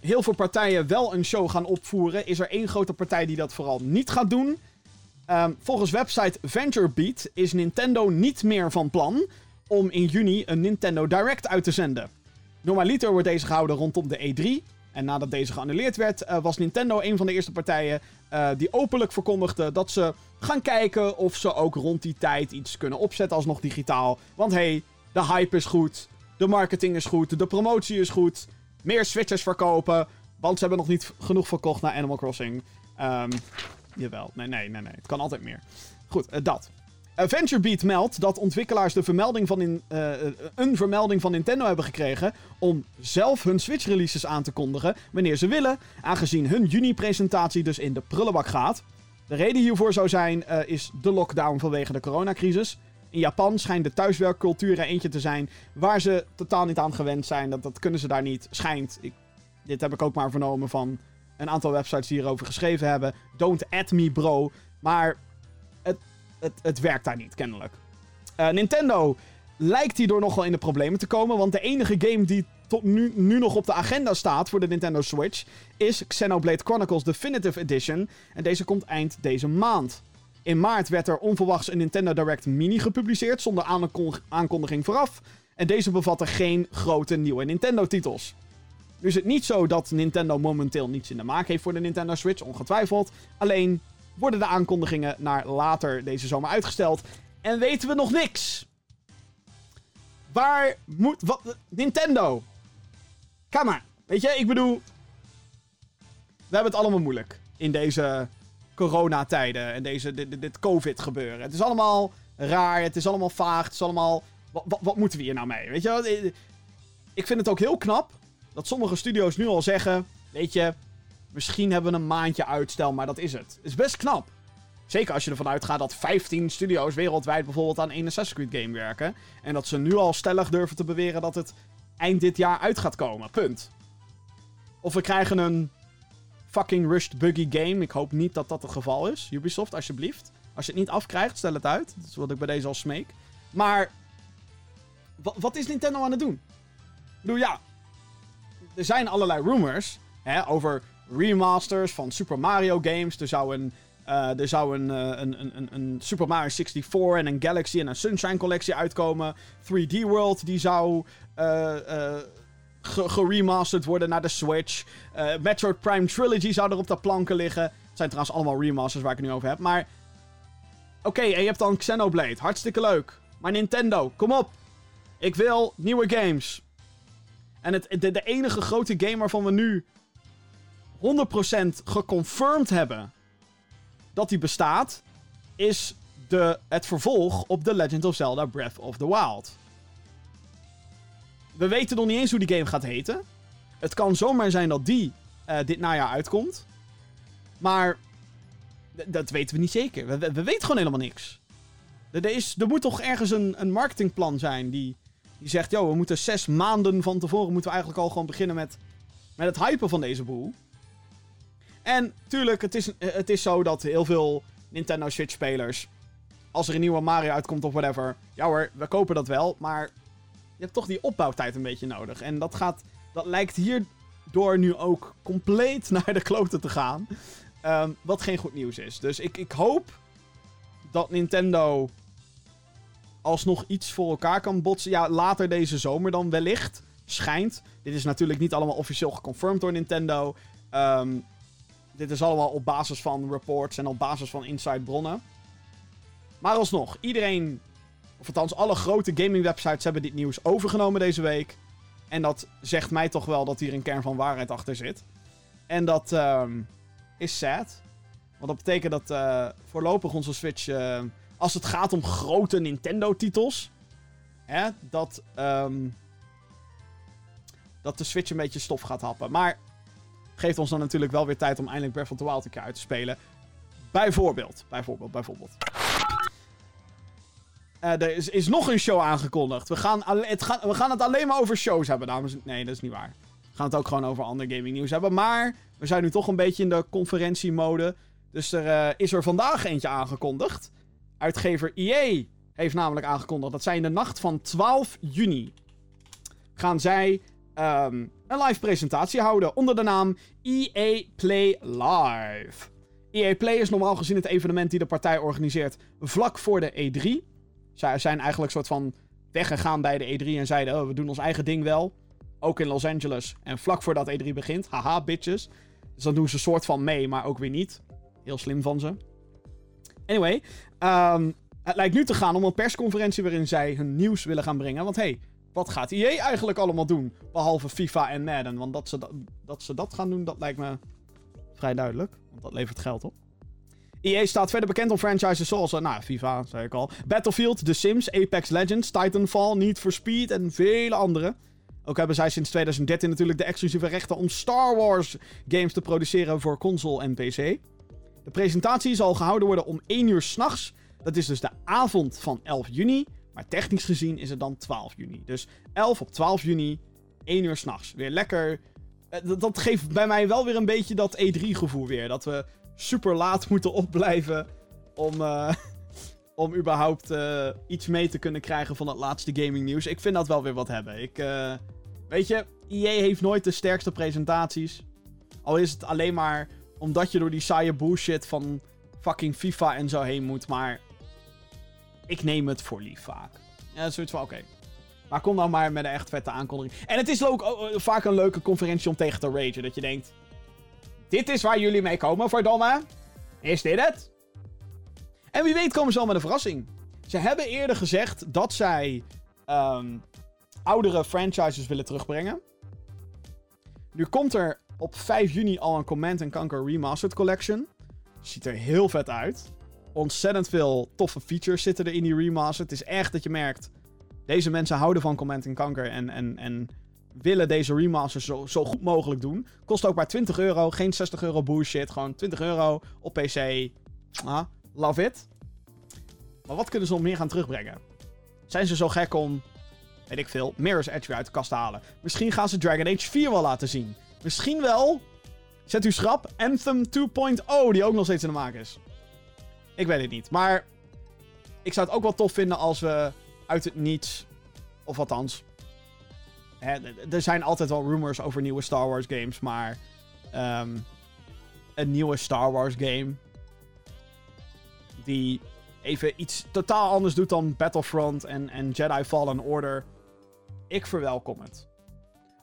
heel veel partijen wel een show gaan opvoeren, is er één grote partij die dat vooral niet gaat doen. Um, volgens website VentureBeat is Nintendo niet meer van plan om in juni een Nintendo Direct uit te zenden. Normaliter wordt deze gehouden rondom de E3. En nadat deze geannuleerd werd, uh, was Nintendo een van de eerste partijen uh, die openlijk verkondigde dat ze gaan kijken of ze ook rond die tijd iets kunnen opzetten alsnog digitaal. Want hey, de hype is goed, de marketing is goed, de promotie is goed, meer Switches verkopen, want ze hebben nog niet genoeg verkocht naar Animal Crossing. Um, jawel, nee, nee, nee, nee, het kan altijd meer. Goed, uh, dat. VentureBeat meldt dat ontwikkelaars de vermelding van in, uh, een vermelding van Nintendo hebben gekregen om zelf hun Switch-releases aan te kondigen wanneer ze willen, aangezien hun juni-presentatie dus in de prullenbak gaat. De reden hiervoor zou zijn uh, is de lockdown vanwege de coronacrisis. In Japan schijnt de thuiswerkcultuur er eentje te zijn waar ze totaal niet aan gewend zijn. Dat, dat kunnen ze daar niet. Schijnt. Dit heb ik ook maar vernomen van een aantal websites die hierover geschreven hebben. Don't at me, bro. Maar het, het, werkt daar niet, kennelijk. Uh, Nintendo lijkt hierdoor nogal in de problemen te komen. Want de enige game die tot nu, nu nog op de agenda staat voor de Nintendo Switch is Xenoblade Chronicles Definitive Edition. En deze komt eind deze maand. In maart werd er onverwachts een Nintendo Direct Mini gepubliceerd zonder aankondiging vooraf. En deze bevatte geen grote nieuwe Nintendo-titels. Nu is het niet zo dat Nintendo momenteel niets in de maak heeft voor de Nintendo Switch, ongetwijfeld. Alleen worden de aankondigingen naar later deze zomer uitgesteld. En weten we nog niks. Waar moet. Wat, Nintendo. Kom maar. Weet je, ik bedoel. We hebben het allemaal moeilijk. In deze coronatijden. En deze, dit, dit COVID-gebeuren. Het is allemaal raar. Het is allemaal vaag. Het is allemaal. Wat, wat, moeten we hier nou mee? Weet je, ik vind het ook heel knap. Dat sommige studio's nu al zeggen. Weet je, misschien hebben we een maandje uitstel, maar dat is het. Is best knap. Zeker als je ervan uitgaat dat 15 studio's wereldwijd bijvoorbeeld aan een Assassin's Creed game werken. En dat ze nu al stellig durven te beweren dat het eind dit jaar uit gaat komen. Punt. Of we krijgen een fucking rushed buggy game. Ik hoop niet dat dat het geval is. Ubisoft, alsjeblieft. Als je het niet afkrijgt, stel het uit. Dat is wat ik bij deze al smeek. Maar wat is Nintendo aan het doen? Ik ja, er zijn allerlei rumors hè, over remasters van Super Mario games. Er zou een, uh, er zou een, uh, een, een, een, Super Mario 64 en een Galaxy en een Sunshine collectie uitkomen. 3D World die zou uh, geremasterd worden naar de Switch. Metroid Prime Trilogy zou er op de planken liggen. Het zijn trouwens allemaal remasters waar ik het nu over heb. Maar oké, en je hebt dan Xenoblade. Hartstikke leuk. Maar Nintendo, kom op. Ik wil nieuwe games. En het, de, de enige grote game waarvan we nu 100% geconfirmed hebben dat die bestaat, is de, het vervolg op The Legend of Zelda Breath of the Wild. We weten nog niet eens hoe die game gaat heten. Het kan zomaar zijn dat die uh, dit najaar uitkomt. Maar dat weten we niet zeker. We, we, we weten gewoon helemaal niks. Er, is, er moet toch ergens een, een marketingplan zijn die, die zegt... Yo, we moeten zes maanden van tevoren moeten we eigenlijk al gewoon beginnen met, met het hypen van deze boel. En tuurlijk, het is, het is zo dat heel veel Nintendo Switch-spelers... Als er een nieuwe Mario uitkomt of whatever... Ja hoor, we kopen dat wel, maar... Je hebt toch die opbouwtijd een beetje nodig. En dat gaat... Dat lijkt hierdoor nu ook compleet naar de kloten te gaan. Um, wat geen goed nieuws is. Dus ik, ik hoop dat Nintendo alsnog iets voor elkaar kan botsen. Ja, later deze zomer dan wellicht. Schijnt. Dit is natuurlijk niet allemaal officieel geconfirmed door Nintendo. Um, dit is allemaal op basis van reports en op basis van inside bronnen. Maar alsnog, iedereen, of althans alle grote gaming websites hebben dit nieuws overgenomen deze week. En dat zegt mij toch wel dat hier een kern van waarheid achter zit. En dat um, is sad. Want dat betekent dat uh, voorlopig onze Switch, uh, als het gaat om grote Nintendo-titels, dat, um, dat de Switch een beetje stof gaat happen. Maar geeft ons dan natuurlijk wel weer tijd om eindelijk Breath of the Wild een keer uit te spelen. Bijvoorbeeld, bijvoorbeeld, bijvoorbeeld. Uh, er is, is, nog een show aangekondigd. We gaan, het we gaan het alleen maar over shows hebben, dames en Nee, dat is niet waar. We gaan het ook gewoon over ander gaming nieuws hebben. Maar we zijn nu toch een beetje in de conferentiemode. Dus er uh, is er vandaag eentje aangekondigd. Uitgever EA heeft namelijk aangekondigd dat zij in de nacht van 12 juni gaan zij um, een live presentatie houden onder de naam EA Play Live. EA Play is normaal gezien het evenement die de partij organiseert vlak voor de E3. Zij zijn eigenlijk soort van weggegaan bij de E3 en zeiden: oh, we doen ons eigen ding wel. Ook in Los Angeles. En vlak voordat E3 begint. Haha, bitches. Dus dan doen ze soort van mee, maar ook weer niet. Heel slim van ze. Anyway, um, het lijkt nu te gaan om een persconferentie waarin zij hun nieuws willen gaan brengen. Want hey, wat gaat EA eigenlijk allemaal doen? Behalve FIFA en Madden. Want dat ze, dat, ze dat gaan doen, dat lijkt me vrij duidelijk. Want dat levert geld op. EA staat verder bekend om franchises zoals, uh, nou, FIFA, zei ik al. Battlefield, The Sims, Apex Legends, Titanfall, Need for Speed en vele andere. Ook hebben zij sinds 2013 natuurlijk de exclusieve rechten om Star Wars games te produceren voor console en PC. De presentatie zal gehouden worden om 1 uur s'nachts. Dat is dus de avond van 11 juni. Maar technisch gezien is het dan 12 juni. Dus 11 op 12 juni, 1 uur s'nachts. Weer lekker. Eh, dat geeft bij mij wel weer een beetje dat E3-gevoel weer. Dat we super laat moeten opblijven om, uh, om überhaupt uh, iets mee te kunnen krijgen van het laatste gaming nieuws. Ik vind dat wel weer wat hebben. Ik, weet je, EA heeft nooit de sterkste presentaties. Al is het alleen maar omdat je door die saaie bullshit van fucking FIFA en zo heen moet. Maar ik neem het voor lief vaak. Ja, zoiets van, oké. Maar kom dan maar met een echt vette aankondiging. En het is ook oh, oh, vaak een leuke conferentie om tegen te ragen. Dat je denkt, dit is waar jullie mee komen, verdomme. Is dit het? En wie weet komen ze al met een verrassing. Ze hebben eerder gezegd dat zij um, oudere franchises willen terugbrengen. Nu komt er op 5 juni al een Command Conquer Remastered Collection. Ziet er heel vet uit. Ontzettend veel toffe features zitten er in die remaster. Het is echt dat je merkt... Deze mensen houden van Command Conquer en, en, en willen deze remaster zo, zo goed mogelijk doen. Kost ook maar 20 euro. Geen 60 euro bullshit. Gewoon 20 euro op PC. Ah, love it. Maar wat kunnen ze nog meer gaan terugbrengen? Zijn ze zo gek om, weet ik veel, Mirror's Edge weer uit de kast te halen? Misschien gaan ze Dragon Age 4 wel laten zien. Misschien wel, zet u schrap, Anthem 2.0, die ook nog steeds in de maak is. Ik weet het niet. Maar ik zou het ook wel tof vinden als we uit het niets, of althans, hè, er zijn altijd wel rumors over nieuwe Star Wars games, maar ehm, een nieuwe Star Wars game die even iets totaal anders doet dan Battlefront en, en Jedi Fallen Order. Ik verwelkom het.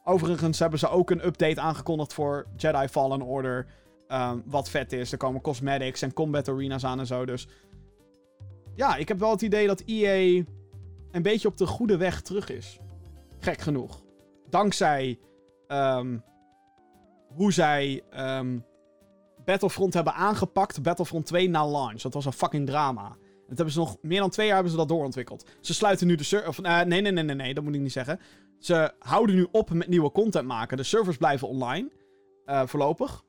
Overigens hebben ze ook een update aangekondigd voor Jedi Fallen Order. Ehm, wat vet is. Er komen cosmetics en combat arenas aan en zo. Dus ja, ik heb wel het idee dat EA een beetje op de goede weg terug is. Gek genoeg. Dankzij ehm, hoe zij ehm, Battlefront hebben aangepakt. Battlefront 2 na launch. Dat was een fucking drama. Dat hebben ze nog meer dan twee jaar hebben ze dat doorontwikkeld. Ze sluiten nu de server. Eh, nee, nee, nee, nee, nee, dat moet ik niet zeggen. Ze houden nu op met nieuwe content maken. De servers blijven online. eh, voorlopig.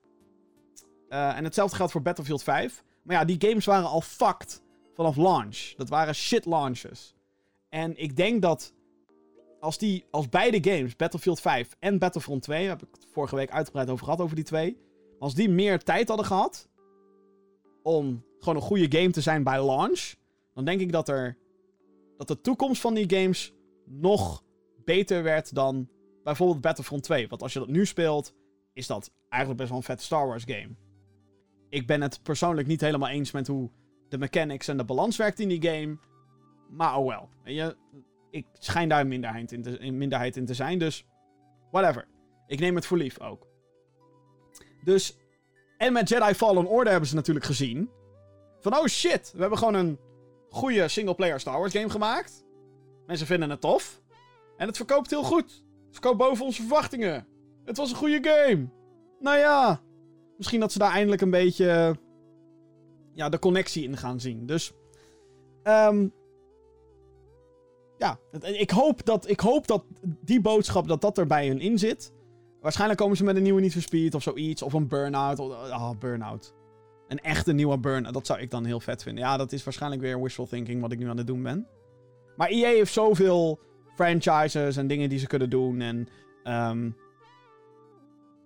Eh, en hetzelfde geldt voor Battlefield 5. Maar ja, die games waren al fucked vanaf launch. Dat waren shit launches. En ik denk dat als, die, als beide games, Battlefield 5 en Battlefront 2, daar heb ik het vorige week uitgebreid over gehad, over die twee. Als die meer tijd hadden gehad om gewoon een goede game te zijn bij launch, dan denk ik dat er dat de toekomst van die games nog beter werd dan bijvoorbeeld Battlefront 2. Want als je dat nu speelt, is dat eigenlijk best wel een vette Star Wars game. Ik ben het persoonlijk niet helemaal eens met hoe de mechanics en de balans werkt in die game. Maar oh wel. Je, ik schijn daar minderheid in, te, een minderheid in te zijn, dus whatever. Ik neem het voor lief ook. Dus, en met Jedi Fallen Order hebben ze natuurlijk gezien. Van oh shit, we hebben gewoon een goede single-player Star Wars game gemaakt. Mensen vinden het tof. En het verkoopt heel goed. Het verkoopt boven onze verwachtingen. Het was een goede game. Nou ja, misschien dat ze daar eindelijk een beetje ja, de connectie in gaan zien. Dus, ehm ja, ik hoop, dat, ik hoop dat die boodschap, dat dat er bij hun in zit. Waarschijnlijk komen ze met een nieuwe Need for of zoiets. Of een Burnout. Of, ah, Burnout. Een echte nieuwe Burnout. Dat zou ik dan heel vet vinden. Ja, dat is waarschijnlijk weer wishful thinking wat ik nu aan het doen ben. Maar EA heeft zoveel franchises en dingen die ze kunnen doen. En ehm,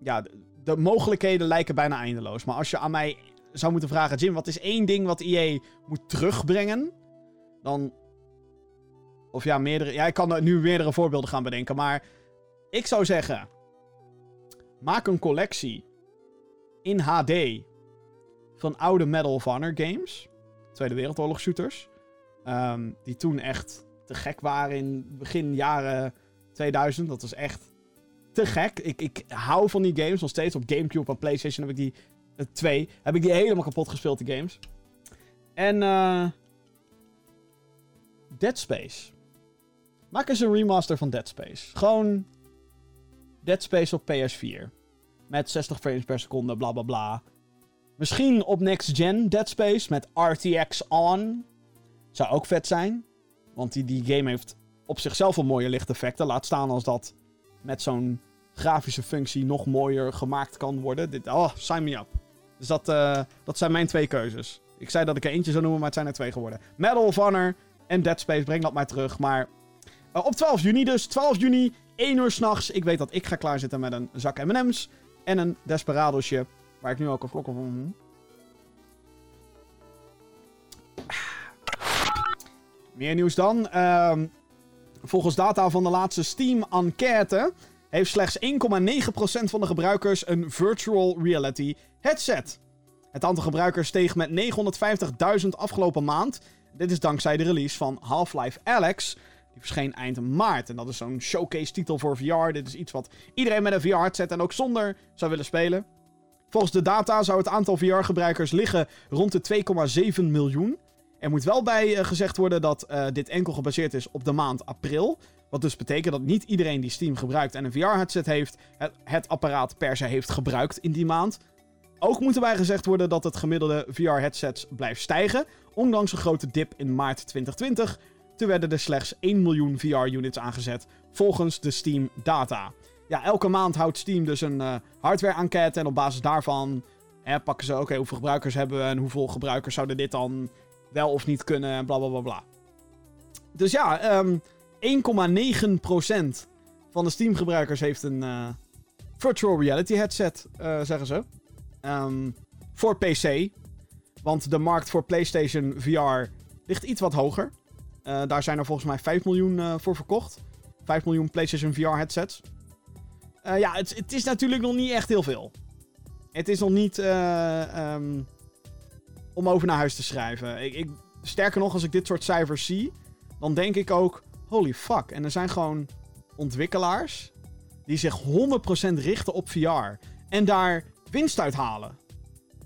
ja, de, de mogelijkheden lijken bijna eindeloos. Maar als je aan mij zou moeten vragen, Jim, wat is één ding wat EA moet terugbrengen? Dan. Of ja, meerdere. Ja, ik kan nu meerdere voorbeelden gaan bedenken. Maar ik zou zeggen. Maak een collectie in HD van oude Medal of Honor games. Tweede Wereldoorlog shooters. Ehm, die toen echt te gek waren in begin jaren 2000. Dat was echt te gek. Ik, ik hou van die games nog steeds. Op Gamecube en PlayStation heb ik die eh, twee. Heb ik die helemaal kapot gespeeld, die games. En eh Dead Space. Maak eens een remaster van Dead Space. Gewoon Dead Space op PS4. Met 60 frames per seconde, bla bla bla. Misschien op next gen Dead Space met RTX on. Zou ook vet zijn. Want die, die game heeft op zichzelf al mooie lichteffecten. Laat staan als dat met zo'n grafische functie nog mooier gemaakt kan worden. Dit, oh, sign me up. Dus dat, eh, dat zijn mijn twee keuzes. Ik zei dat ik er eentje zou noemen, maar het zijn er twee geworden. Medal of Honor en Dead Space, breng dat maar terug. Maar eh, op 12 juni dus. 12 juni, 1 uur s'nachts. Ik weet dat ik ga klaarzitten met een zak M&M's en een Desperado'sje. Waar ik nu ook een vlok van... Meer nieuws dan. Ehm, volgens data van de laatste Steam-enquête heeft slechts 1,9% van de gebruikers een virtual reality headset. Het aantal gebruikers steeg met 950.000 afgelopen maand. Dit is dankzij de release van Half-Life Alyx. Die verscheen eind maart. En dat is zo'n showcase-titel voor VR. Dit is iets wat iedereen met een VR-headset en ook zonder zou willen spelen. Volgens de data zou het aantal VR-gebruikers liggen rond de 2,7 miljoen. Er moet wel bij eh, gezegd worden dat eh, dit enkel gebaseerd is op de maand april. Wat dus betekent dat niet iedereen die Steam gebruikt en een VR-headset heeft, het, apparaat per se heeft gebruikt in die maand. Ook moet erbij gezegd worden dat het gemiddelde VR-headsets blijft stijgen, ondanks een grote dip in maart 2020. Toen werden er slechts 1 miljoen VR-units aangezet, volgens de Steam-data. Ja, elke maand houdt Steam dus een eh, hardware-enquête en op basis daarvan hè, pakken ze, oké, hoeveel gebruikers hebben we en hoeveel gebruikers zouden dit dan wel of niet kunnen en bla bla bla bla. Dus ja, ehm 1,9% van de Steam-gebruikers heeft een eh, virtual reality headset, eh, zeggen ze. Ehm, voor PC. Want de markt voor PlayStation VR ligt iets wat hoger. Eh, daar zijn er volgens mij 5 miljoen voor verkocht. 5 miljoen PlayStation VR headsets. Ja, het, het, is natuurlijk nog niet echt heel veel. Het is nog niet um, om over naar huis te schrijven. Ik, ik, sterker nog, als ik dit soort cijfers zie, dan denk ik ook: holy fuck. En er zijn gewoon ontwikkelaars die zich 100% richten op VR en daar winst uit halen.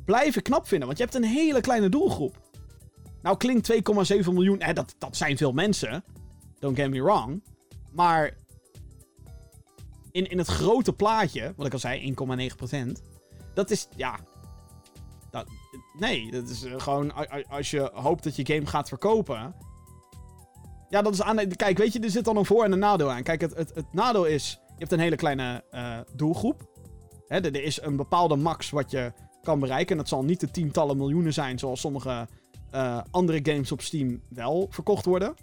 Blijven knap vinden, want je hebt een hele kleine doelgroep. Nou klinkt 2,7 miljoen, dat, dat zijn veel mensen. Don't get me wrong. Maar in, in het grote plaatje, wat ik al zei, 1,9%. Dat is, ja. Dat, nee, dat is eh, gewoon als je hoopt dat je game gaat verkopen. Ja, dat is aan. Kijk, weet je, er zit dan een voor- en een nadeel aan. Kijk, het, het, nadeel is. Je hebt een hele kleine uh, doelgroep. Hè, er, is een bepaalde max wat je kan bereiken. En dat zal niet de tientallen miljoenen zijn, zoals sommige uh, andere games op Steam wel verkocht worden.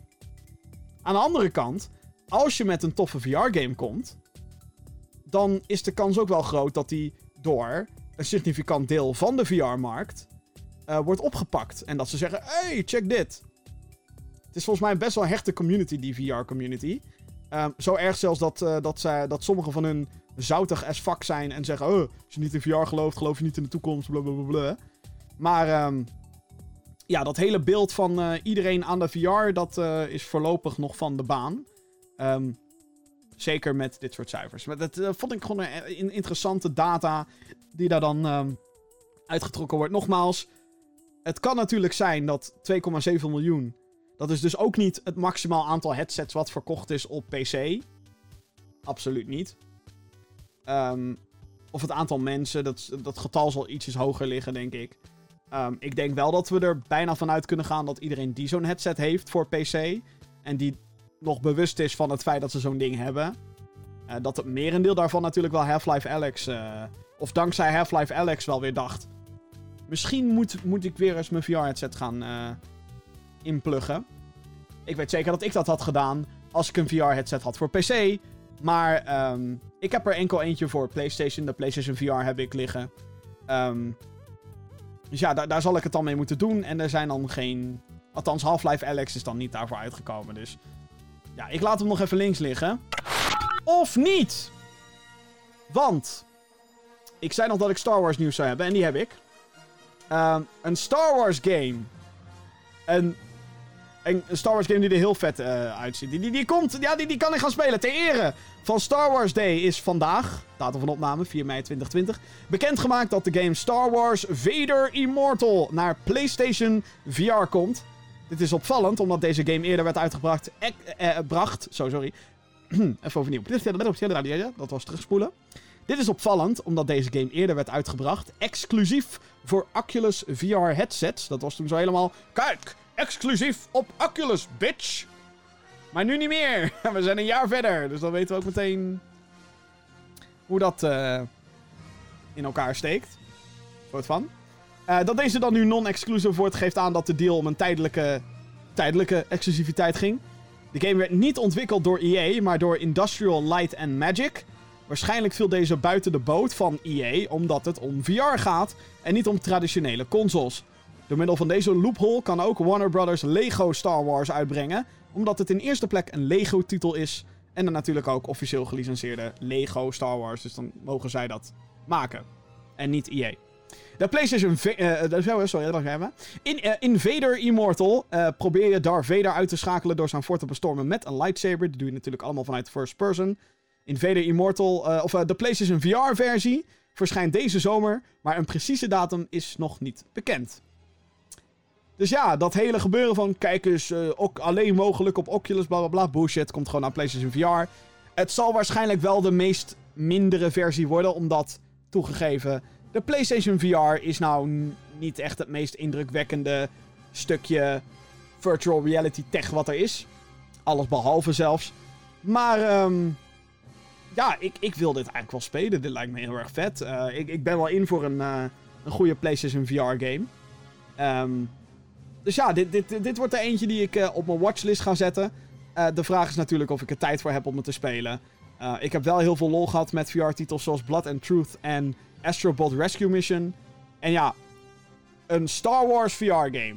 Aan de andere kant, als je met een toffe VR-game komt, dan is de kans ook wel groot dat die door een significant deel van de VR-markt uh, wordt opgepakt. En dat ze zeggen: hey, check dit. Het is volgens mij best wel een hechte community, die VR-community. Um, zo erg zelfs dat, uh, dat, zij, dat sommige van hun zoutig as fuck zijn en zeggen: oh, als je niet in VR gelooft, geloof je niet in de toekomst, blablabla. Maar um, ja, dat hele beeld van uh, iedereen aan de VR, dat is voorlopig nog van de baan. Um, zeker met dit soort cijfers. Maar dat uh, vond ik gewoon een, interessante data die daar dan um, uitgetrokken wordt. Nogmaals, het kan natuurlijk zijn dat 2,7 miljoen. Dat is dus ook niet het maximaal aantal headsets wat verkocht is op PC. Absoluut niet. Um, of het aantal mensen, dat, dat getal zal ietsjes hoger liggen, denk ik. Um, ik denk wel dat we er bijna vanuit kunnen gaan dat iedereen die zo'n headset heeft voor PC. En die nog bewust is van het feit dat ze zo'n ding hebben. Uh, dat het merendeel daarvan natuurlijk wel Half-Life Alex. Uh, of dankzij Half-Life Alex wel weer dacht. Misschien moet, moet ik weer eens mijn VR-headset gaan uh, inpluggen. Ik weet zeker dat ik dat had gedaan als ik een VR-headset had voor PC. Maar um, ik heb er enkel eentje voor PlayStation. De PlayStation VR heb ik liggen. Um, dus ja, daar, daar zal ik het dan mee moeten doen. En er zijn dan geen... Althans, Half-Life Alex is dan niet daarvoor uitgekomen. Dus ja, ik laat hem nog even links liggen. Of niet! Want... Ik zei nog dat ik Star Wars nieuws zou hebben. En die heb ik. Um, een Star Wars game. Een, een, Star Wars game die er heel vet uh, uitziet. Die, die, die komt... Ja, die, die kan ik gaan spelen. Ter ere van Star Wars Day is vandaag, datum van opname 4 mei 2020, bekendgemaakt dat de game Star Wars Vader Immortal naar PlayStation VR komt. Dit is opvallend, omdat deze game eerder werd uitgebracht. Eh, eh, bracht, zo, sorry. Even overnieuw. Dat was terugspoelen. Dit is opvallend, omdat deze game eerder werd uitgebracht. Exclusief voor Oculus VR headsets. Dat was toen zo helemaal. Kijk, exclusief op Oculus, bitch! Maar nu niet meer. We zijn een jaar verder. Dus dan weten we ook meteen hoe dat uh, in elkaar steekt. Soort van. Uh, dat deze dan nu non-exclusive wordt, geeft aan dat de deal om een tijdelijke, tijdelijke exclusiviteit ging. De game werd niet ontwikkeld door EA, maar door Industrial Light and Magic. Waarschijnlijk viel deze buiten de boot van EA, omdat het om VR gaat en niet om traditionele consoles. Door middel van deze loophole kan ook Warner Brothers Lego Star Wars uitbrengen, omdat het in eerste plek een Lego-titel is. En dan natuurlijk ook officieel gelicenseerde Lego Star Wars. Dus dan mogen zij dat maken. En niet EA. De PlayStation. Uh, sorry, dat hebben. In Invader Immortal probeer je Darth Vader uit te schakelen door zijn fort te bestormen met een lightsaber. Dat doe je natuurlijk allemaal vanuit first person. Invader Immortal, of de PlayStation VR-versie, verschijnt deze zomer. Maar een precieze datum is nog niet bekend. Dus ja, dat hele gebeuren van kijk eens, ook alleen mogelijk op Oculus, bla bla bla, bullshit, komt gewoon naar PlayStation VR. Het zal waarschijnlijk wel de meest mindere versie worden, omdat, toegegeven, de PlayStation VR is nou niet echt het meest indrukwekkende stukje virtual reality tech wat er is. Alles behalve zelfs. Maar, um, ja, ik, ik wil dit eigenlijk wel spelen. Dit lijkt me heel erg vet. Uh, ik, ik ben wel in voor een, uh, een goede PlayStation VR game. Um, dus ja, dit, dit, dit wordt er eentje die ik uh, op mijn watchlist ga zetten. De vraag is natuurlijk of ik er tijd voor heb om het te spelen. Ik heb wel heel veel lol gehad met VR-titels zoals Blood and Truth en Astrobot Rescue Mission. En ja, een Star Wars VR-game.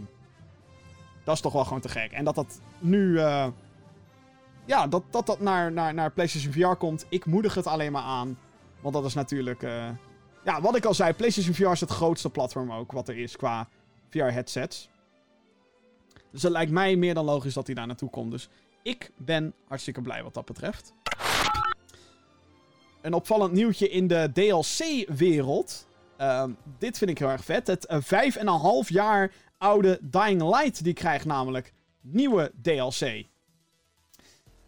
Dat is toch wel gewoon te gek. En dat dat nu ja, dat dat, dat naar, naar, naar PlayStation VR komt. Ik moedig het alleen maar aan. Want dat is natuurlijk... eh, ja, wat ik al zei, PlayStation VR is het grootste platform ook wat er is qua VR-headsets. Dus het lijkt mij meer dan logisch dat hij daar naartoe komt. Dus ik ben hartstikke blij wat dat betreft. Een opvallend nieuwtje in de DLC-wereld. Ehm, dit vind ik heel erg vet. Het eh, vijf en een half jaar oude Dying Light die krijgt namelijk nieuwe DLC.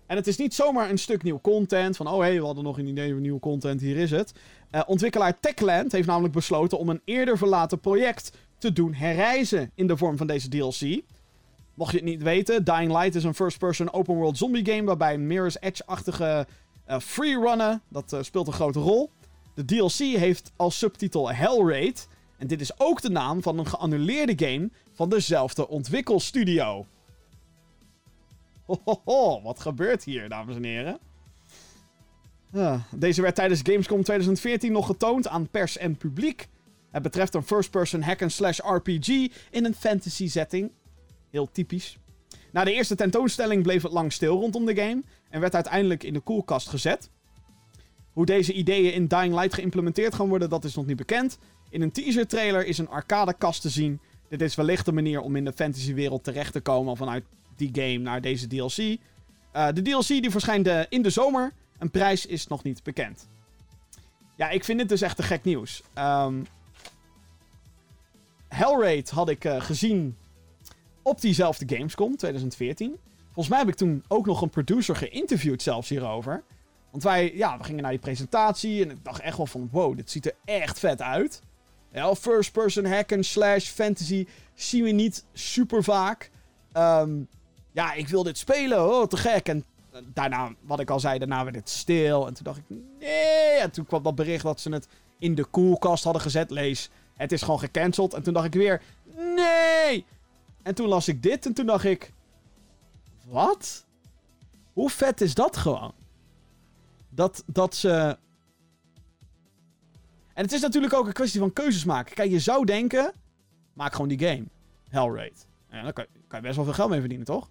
En het is niet zomaar een stuk nieuw content. Van, oh hé, hey, we hadden nog een idee voor nieuwe content, hier is het. Uh, ontwikkelaar Techland heeft namelijk besloten om een eerder verlaten project te doen herreizen in de vorm van deze DLC. Mocht je het niet weten, Dying Light is een first-person open-world zombie game waarbij Mirror's Edge-achtige freerunnen, dat uh, speelt een grote rol. De DLC heeft als subtitel Hellraid. En dit is ook de naam van een geannuleerde game van dezelfde ontwikkelstudio. Hohoho, wat gebeurt hier, dames en heren? Deze werd tijdens Gamescom 2014 nog getoond aan pers en publiek. Het betreft een first-person hack-and-slash RPG in een fantasy setting. Heel typisch. Na de eerste tentoonstelling bleef het lang stil rondom de game en werd uiteindelijk in de koelkast gezet. Hoe deze ideeën in Dying Light geïmplementeerd gaan worden, dat is nog niet bekend. In een teaser trailer is een arcadekast te zien. Dit is wellicht een manier om in de fantasywereld terecht te komen vanuit die game naar deze DLC. Uh, de DLC die verschijnt in de zomer. Een prijs is nog niet bekend. Ja, ik vind dit dus echt te gek nieuws. Um, Hellraid had ik uh, gezien op diezelfde Gamescom 2014. Volgens mij heb ik toen ook nog een producer geïnterviewd zelfs hierover. Want wij, ja, we gingen naar die presentatie en ik dacht echt wel van, wow, dit ziet er echt vet uit. Ja, first person hack and slash fantasy zien we niet super vaak. Um, ja, ik wil dit spelen, oh, te gek. En daarna, wat ik al zei, daarna werd het stil. En toen dacht ik, nee. En toen kwam dat bericht dat ze het in de koelkast hadden gezet. Lees, het is gewoon gecanceld. En toen dacht ik weer, nee. En toen las ik dit en toen dacht ik, wat? Hoe vet is dat gewoon? Dat, dat ze... En het is natuurlijk ook een kwestie van keuzes maken. Kijk, je zou denken, maak gewoon die game. Hellraid. Ja, dan kan, kan je best wel veel geld mee verdienen, toch?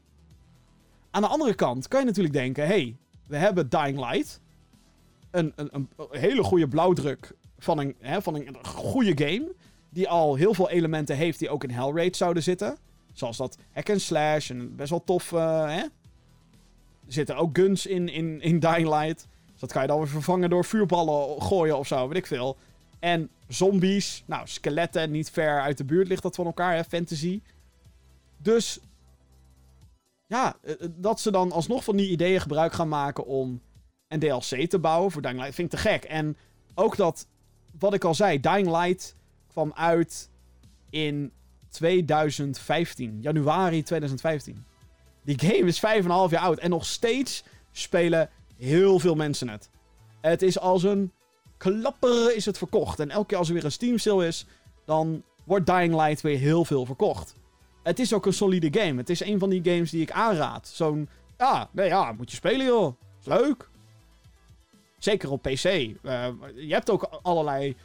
Aan de andere kant kan je natuurlijk denken: hey, we hebben Dying Light. Een, een, een hele goede blauwdruk van een, hè, van een goede game. Die al heel veel elementen heeft die ook in Hellraid zouden zitten. Zoals dat hack and slash en best wel tof. Uh, hè? Er zitten ook guns in, in, in Dying Light. Dus dat kan je dan weer vervangen door vuurballen gooien of zo, weet ik veel. En zombies. Nou, skeletten, niet ver uit de buurt ligt dat van elkaar, hè? Fantasy. Dus ja, dat ze dan alsnog van die ideeën gebruik gaan maken om een DLC te bouwen voor Dying Light, vind ik te gek. En ook dat, wat ik al zei, Dying Light kwam uit in 2015, januari 2015. Die game is 5,5 jaar oud en nog steeds spelen heel veel mensen het. Het is als een klapper is het verkocht. En elke keer als er weer een Steam sale is, dan wordt Dying Light weer heel veel verkocht het is ook een solide game. Het is een van die games die ik aanraad. Zo'n, ja, nee, ja, moet je spelen joh. Is leuk. Zeker op PC. Uh, je hebt ook allerlei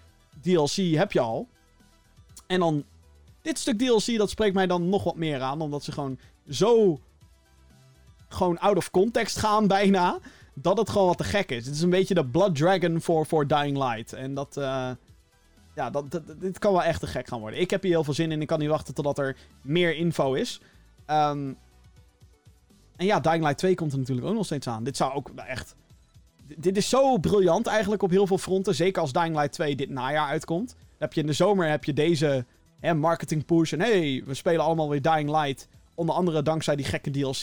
DLC, heb je al. En dan, dit stuk DLC, dat spreekt mij dan nog wat meer aan. Omdat ze gewoon zo, gewoon out of context gaan bijna. Dat het gewoon wat te gek is. Het is een beetje de Blood Dragon voor, voor Dying Light. En dat, uh, ja, dat, dit kan wel echt te gek gaan worden. Ik heb hier heel veel zin in. Ik kan niet wachten totdat er meer info is. Um, en ja, Dying Light 2 komt er natuurlijk ook nog steeds aan. Dit zou ook echt... Dit is zo briljant eigenlijk op heel veel fronten. Zeker als Dying Light 2 dit najaar uitkomt. Heb je in de zomer heb je deze hè, marketing push. En hey, we spelen allemaal weer Dying Light. Onder andere dankzij die gekke DLC.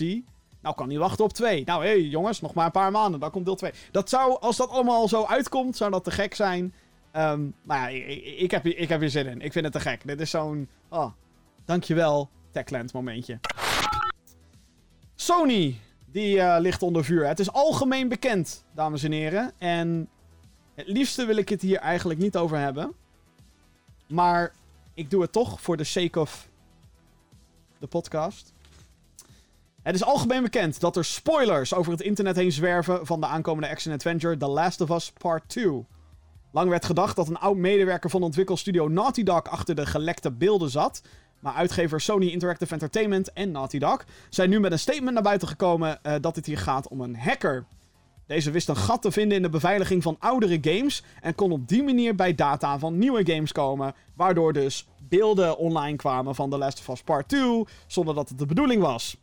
Nou, kan niet wachten op 2. Nou, hé hey, jongens, nog maar een paar maanden. Dan komt deel 2. Dat zou, als dat allemaal zo uitkomt, zou dat te gek zijn. Um, maar ja, ik, ik, heb, ik heb hier zin in. Ik vind het te gek. Dit is zo'n... Oh, dankjewel, Techland momentje. Sony, die uh, ligt onder vuur. Het is algemeen bekend, dames en heren. En het liefste wil ik het hier eigenlijk niet over hebben. Maar ik doe het toch voor de sake of de podcast. Het is algemeen bekend dat er spoilers over het internet heen zwerven van de aankomende action-adventure The Last of Us Part 2. Lang werd gedacht dat een oud medewerker van ontwikkelstudio Naughty Dog achter de gelekte beelden zat. Maar uitgever Sony Interactive Entertainment en Naughty Dog zijn nu met een statement naar buiten gekomen uh, dat het hier gaat om een hacker. Deze wist een gat te vinden in de beveiliging van oudere games en kon op die manier bij data van nieuwe games komen, waardoor dus beelden online kwamen van The Last of Us Part 2 zonder dat het de bedoeling was.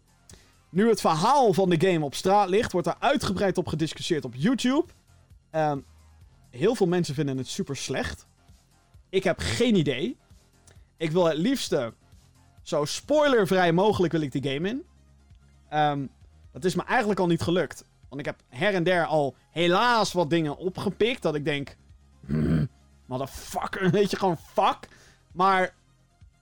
Nu het verhaal van de game op straat ligt, wordt er uitgebreid op gediscussieerd op YouTube. Um, heel veel mensen vinden het super slecht. Ik heb geen idee. Ik wil het liefste zo spoilervrij mogelijk wil ik die game in. Um, dat is me eigenlijk al niet gelukt. Want ik heb her en der al helaas wat dingen opgepikt. Dat ik denk. Hmm, motherfucker. Weet je, gewoon fuck. Maar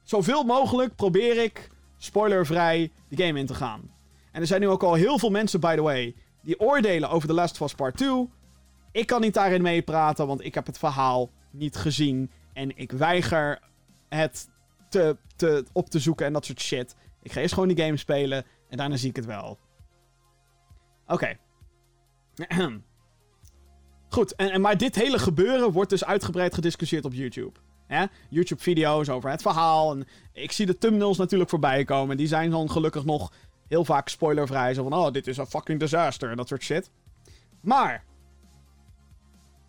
zoveel mogelijk probeer ik spoilervrij die game in te gaan. En er zijn nu ook al heel veel mensen, by the way, die oordelen over The Last of Us Part 2. Ik kan niet daarin meepraten, want ik heb het verhaal niet gezien. En ik weiger het te, te, op te zoeken en dat soort shit. Ik ga eerst gewoon die game spelen en daarna zie ik het wel. Oké. Goed, en, en, maar dit hele gebeuren wordt dus uitgebreid gediscussieerd op YouTube. YouTube-video's over het verhaal. En ik zie de thumbnails natuurlijk voorbij komen. Die zijn dan gelukkig nog heel vaak spoilervrij. Zo van, oh, dit is een fucking disaster en dat soort shit. Maar,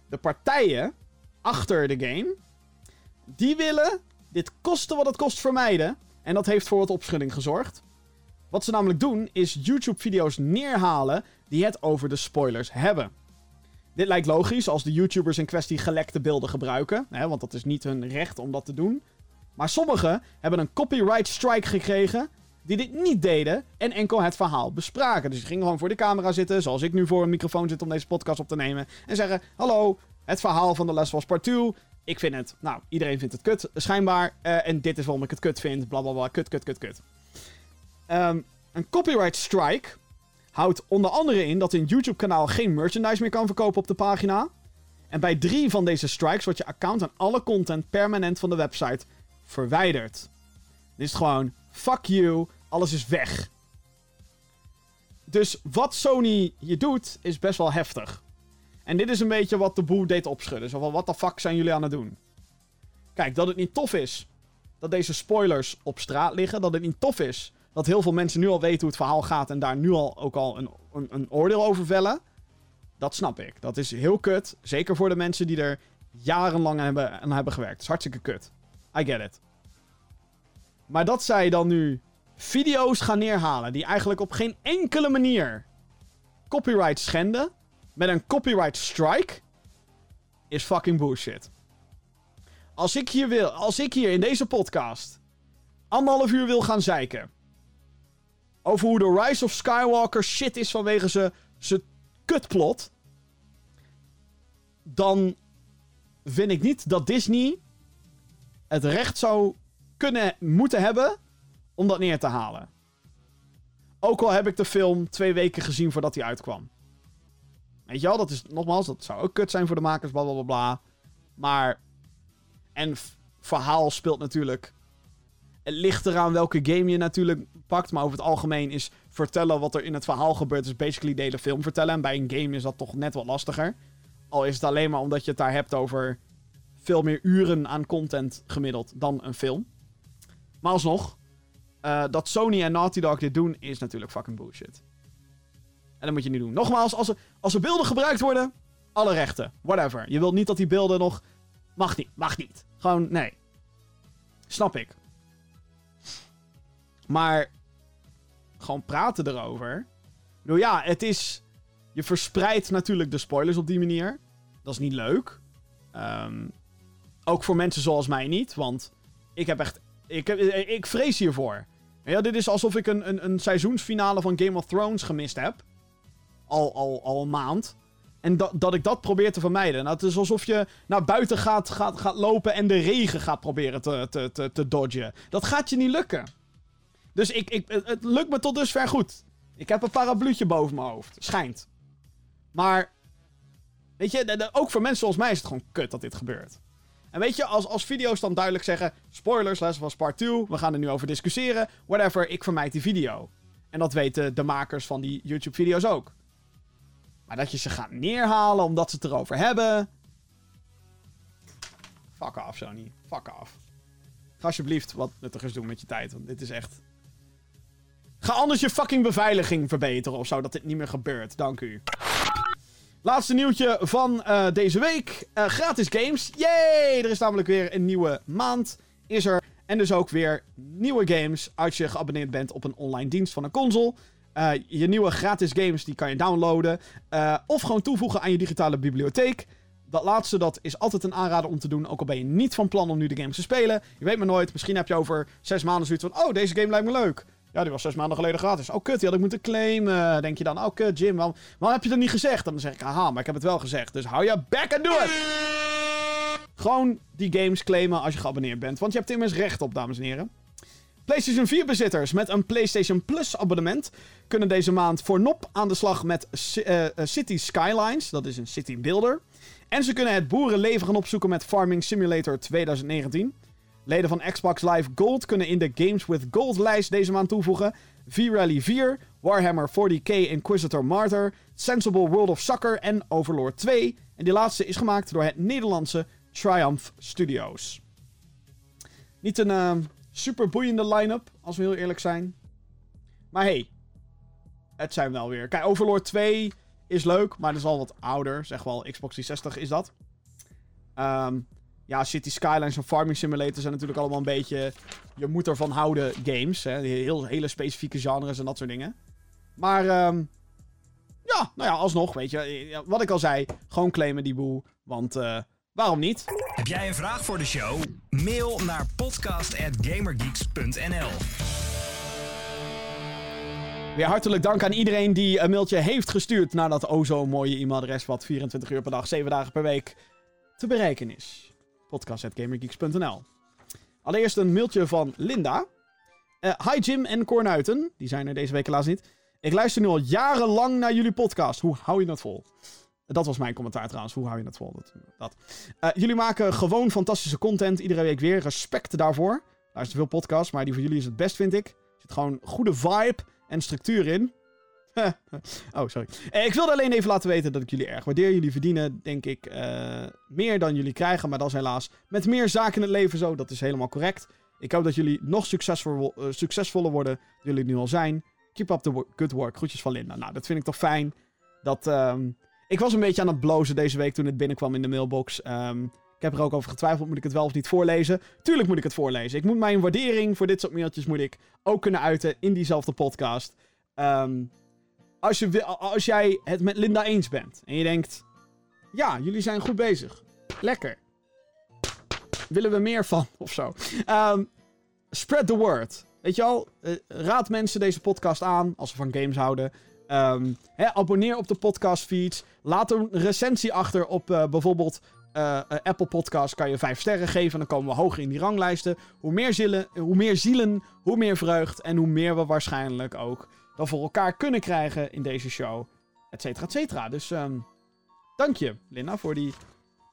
de partijen achter de game, die willen dit kosten wat het kost vermijden. En dat heeft voor wat opschudding gezorgd. Wat ze namelijk doen, is YouTube-video's neerhalen die het over de spoilers hebben. Dit lijkt logisch als de YouTubers in kwestie gelekte beelden gebruiken, hè, want dat is niet hun recht om dat te doen. Maar sommigen hebben een copyright strike gekregen die dit niet deden en enkel het verhaal bespraken. Dus die gingen gewoon voor de camera zitten, zoals ik nu voor een microfoon zit om deze podcast op te nemen, en zeggen: Hallo, het verhaal van de Les was part 2. Ik vind het, nou, iedereen vindt het kut, schijnbaar. Uh, en dit is waarom ik het kut vind, blablabla, kut, kut, kut, kut. Um, een copyright strike houdt onder andere in dat een YouTube-kanaal geen merchandise meer kan verkopen op de pagina. En bij drie van deze strikes wordt je account en alle content permanent van de website verwijderd. Dan is gewoon, fuck you, alles is weg. Dus wat Sony hier doet, is best wel heftig. En dit is een beetje wat de boel deed opschudden. Zo van, wat de fuck zijn jullie aan het doen? Kijk, dat het niet tof is dat deze spoilers op straat liggen. Dat het niet tof is dat heel veel mensen nu al weten hoe het verhaal gaat en daar nu al ook al een, een, oordeel over vellen. Dat snap ik. Dat is heel kut. Zeker voor de mensen die er jarenlang aan hebben, hebben gewerkt. Dat is hartstikke kut. I get it. Maar dat zij dan nu video's gaan neerhalen die eigenlijk op geen enkele manier copyright schenden met een copyright strike is fucking bullshit. Als ik hier wil, als ik hier in deze podcast anderhalf uur wil gaan zeiken over hoe de Rise of Skywalker shit is vanwege zijn kutplot. Dan vind ik niet dat Disney het recht zou kunnen moeten hebben om dat neer te halen. Ook al heb ik de film twee weken gezien voordat hij uitkwam. Weet je wel, dat is nogmaals, dat zou ook kut zijn voor de makers, bla bla bla. Maar. En verhaal speelt natuurlijk het ligt eraan welke game je natuurlijk pakt. Maar over het algemeen is vertellen wat er in het verhaal gebeurt. is basically de hele film vertellen. En bij een game is dat toch net wat lastiger. Al is het alleen maar omdat je het daar hebt over veel meer uren aan content gemiddeld dan een film. Maar alsnog, uh, dat Sony en Naughty Dog dit doen is natuurlijk fucking bullshit. En dat moet je niet doen. Nogmaals, als er, als er beelden gebruikt worden, alle rechten. Whatever. Je wilt niet dat die beelden nog. Mag niet, mag niet. Gewoon, nee. Snap ik. Maar gewoon praten erover. Bedoel, ja, het is. Je verspreidt natuurlijk de spoilers op die manier. Dat is niet leuk. Um, ook voor mensen zoals mij niet. Want ik heb echt. Ik, heb, ik vrees hiervoor. Ja, dit is alsof ik een, een, een seizoensfinale van Game of Thrones gemist heb. Al, al, al een maand. En dat, dat ik dat probeer te vermijden. Nou, het is alsof je naar buiten gaat, gaat, gaat lopen en de regen gaat proberen te, te, te, te dodgen. Dat gaat je niet lukken. Dus ik, ik, het, lukt me tot dusver goed. Ik heb een parapluutje boven mijn hoofd. Schijnt. Maar. Weet je, ook voor mensen zoals mij is het gewoon kut dat dit gebeurt. En weet je, als, als video's dan duidelijk zeggen: spoilers, les was part 2, we gaan er nu over discussiëren, whatever, ik vermijd die video. En dat weten de makers van die YouTube-video's ook. Maar dat je ze gaat neerhalen omdat ze het erover hebben. Fuck off, Sony. Fuck off. Ga alsjeblieft wat nuttigers doen met je tijd. Want dit is echt... Ga anders je fucking beveiliging verbeteren of zo, dat dit niet meer gebeurt. Dank u. Laatste nieuwtje van uh, deze week. Uh, gratis games. Yay! Er is namelijk weer een nieuwe maand. Is er. En dus ook weer nieuwe games als je geabonneerd bent op een online dienst van een console. Uh, je nieuwe gratis games die kan je downloaden. of gewoon toevoegen aan je digitale bibliotheek. Dat laatste dat is altijd een aanrader om te doen. Ook al ben je niet van plan om nu de games te spelen. Je weet maar nooit. Misschien heb je over zes maanden zoiets van... Oh, deze game lijkt me leuk. Ja, die was zes maanden geleden gratis. Oh, kut, die had ik moeten claimen. Denk je dan, oh, kut, Jim, waarom, waarom heb je dat niet gezegd? Dan zeg ik, haha, maar ik heb het wel gezegd. Dus hou je back en doe het! Gewoon die games claimen als je geabonneerd bent. Want je hebt immers recht op, dames en heren. PlayStation 4 bezitters met een PlayStation Plus abonnement kunnen deze maand voor nop aan de slag met uh, City Skylines. Dat is een city builder. En ze kunnen het boerenleven gaan opzoeken met Farming Simulator 2019. Leden van Xbox Live Gold kunnen in de Games with Gold lijst deze maand toevoegen. V-Rally 4, Warhammer 40k Inquisitor Martyr, Sensible World of Soccer en Overlord 2. En die laatste is gemaakt door het Nederlandse Triumph Studios. Niet een uh, super boeiende line-up, als we heel eerlijk zijn. Maar hey, het zijn wel weer. Kijk, Overlord 2 is leuk, maar dat is al wat ouder. Zeg wel, Xbox 360 is dat. Um, ja, City Skylines en Farming Simulator zijn natuurlijk allemaal een beetje... Je moet ervan houden games. Hè? Heel, hele specifieke genres en dat soort dingen. Maar um, ja, nou ja, alsnog, weet je. Wat ik al zei, gewoon claimen die boel. Want uh, waarom niet? Heb jij een vraag voor de show? Mail naar podcast.gamergeeks.nl Weer hartelijk dank aan iedereen die een mailtje heeft gestuurd naar dat o zo mooie e-mailadres wat 24 uur per dag, 7 dagen per week te bereiken is podcast.gamergeeks.nl. Allereerst een mailtje van Linda. Uh, hi Jim en Cornuiten. Die zijn er deze week helaas niet. Ik luister nu al jarenlang naar jullie podcast. Hoe hou je dat vol? Dat was mijn commentaar trouwens. Hoe hou je dat vol? Dat. Uh, jullie maken gewoon fantastische content. Iedere week weer. Respect daarvoor. Luister veel podcasts, maar die voor jullie is het best, vind ik. Er zit gewoon goede vibe en structuur in. oh, sorry. Eh, ik wilde alleen even laten weten dat ik jullie erg waardeer. Jullie verdienen, denk ik, uh, meer dan jullie krijgen. Maar dat is helaas met meer zaken in het leven zo. Dat is helemaal correct. Ik hoop dat jullie nog succesvol, uh, succesvoller worden dan jullie nu al zijn. Keep up the good work. Groetjes van Linda. Nou, dat vind ik toch fijn. Dat, um, ik was een beetje aan het blozen deze week toen het binnenkwam in de mailbox. Um, ik heb er ook over getwijfeld, moet ik het wel of niet voorlezen? Tuurlijk moet ik het voorlezen. Ik moet mijn waardering voor dit soort mailtjes moet ik ook kunnen uiten in diezelfde podcast. Um, als, je, als jij het met Linda eens bent en je denkt: ja, jullie zijn goed bezig. Lekker. Willen we meer van of zo? Um, spread the word. Weet je al? Uh, raad mensen deze podcast aan als ze van games houden. Hè, abonneer op de podcastfeeds. Laat een recensie achter op uh, bijvoorbeeld uh, Apple Podcast. Kan je 5 sterren geven. Dan komen we hoger in die ranglijsten. Hoe meer, zielen, hoe meer zielen, hoe meer vreugd. En hoe meer we waarschijnlijk ook dan voor elkaar kunnen krijgen in deze show. Et cetera, et cetera. Dus um, dank je, Linda, voor die...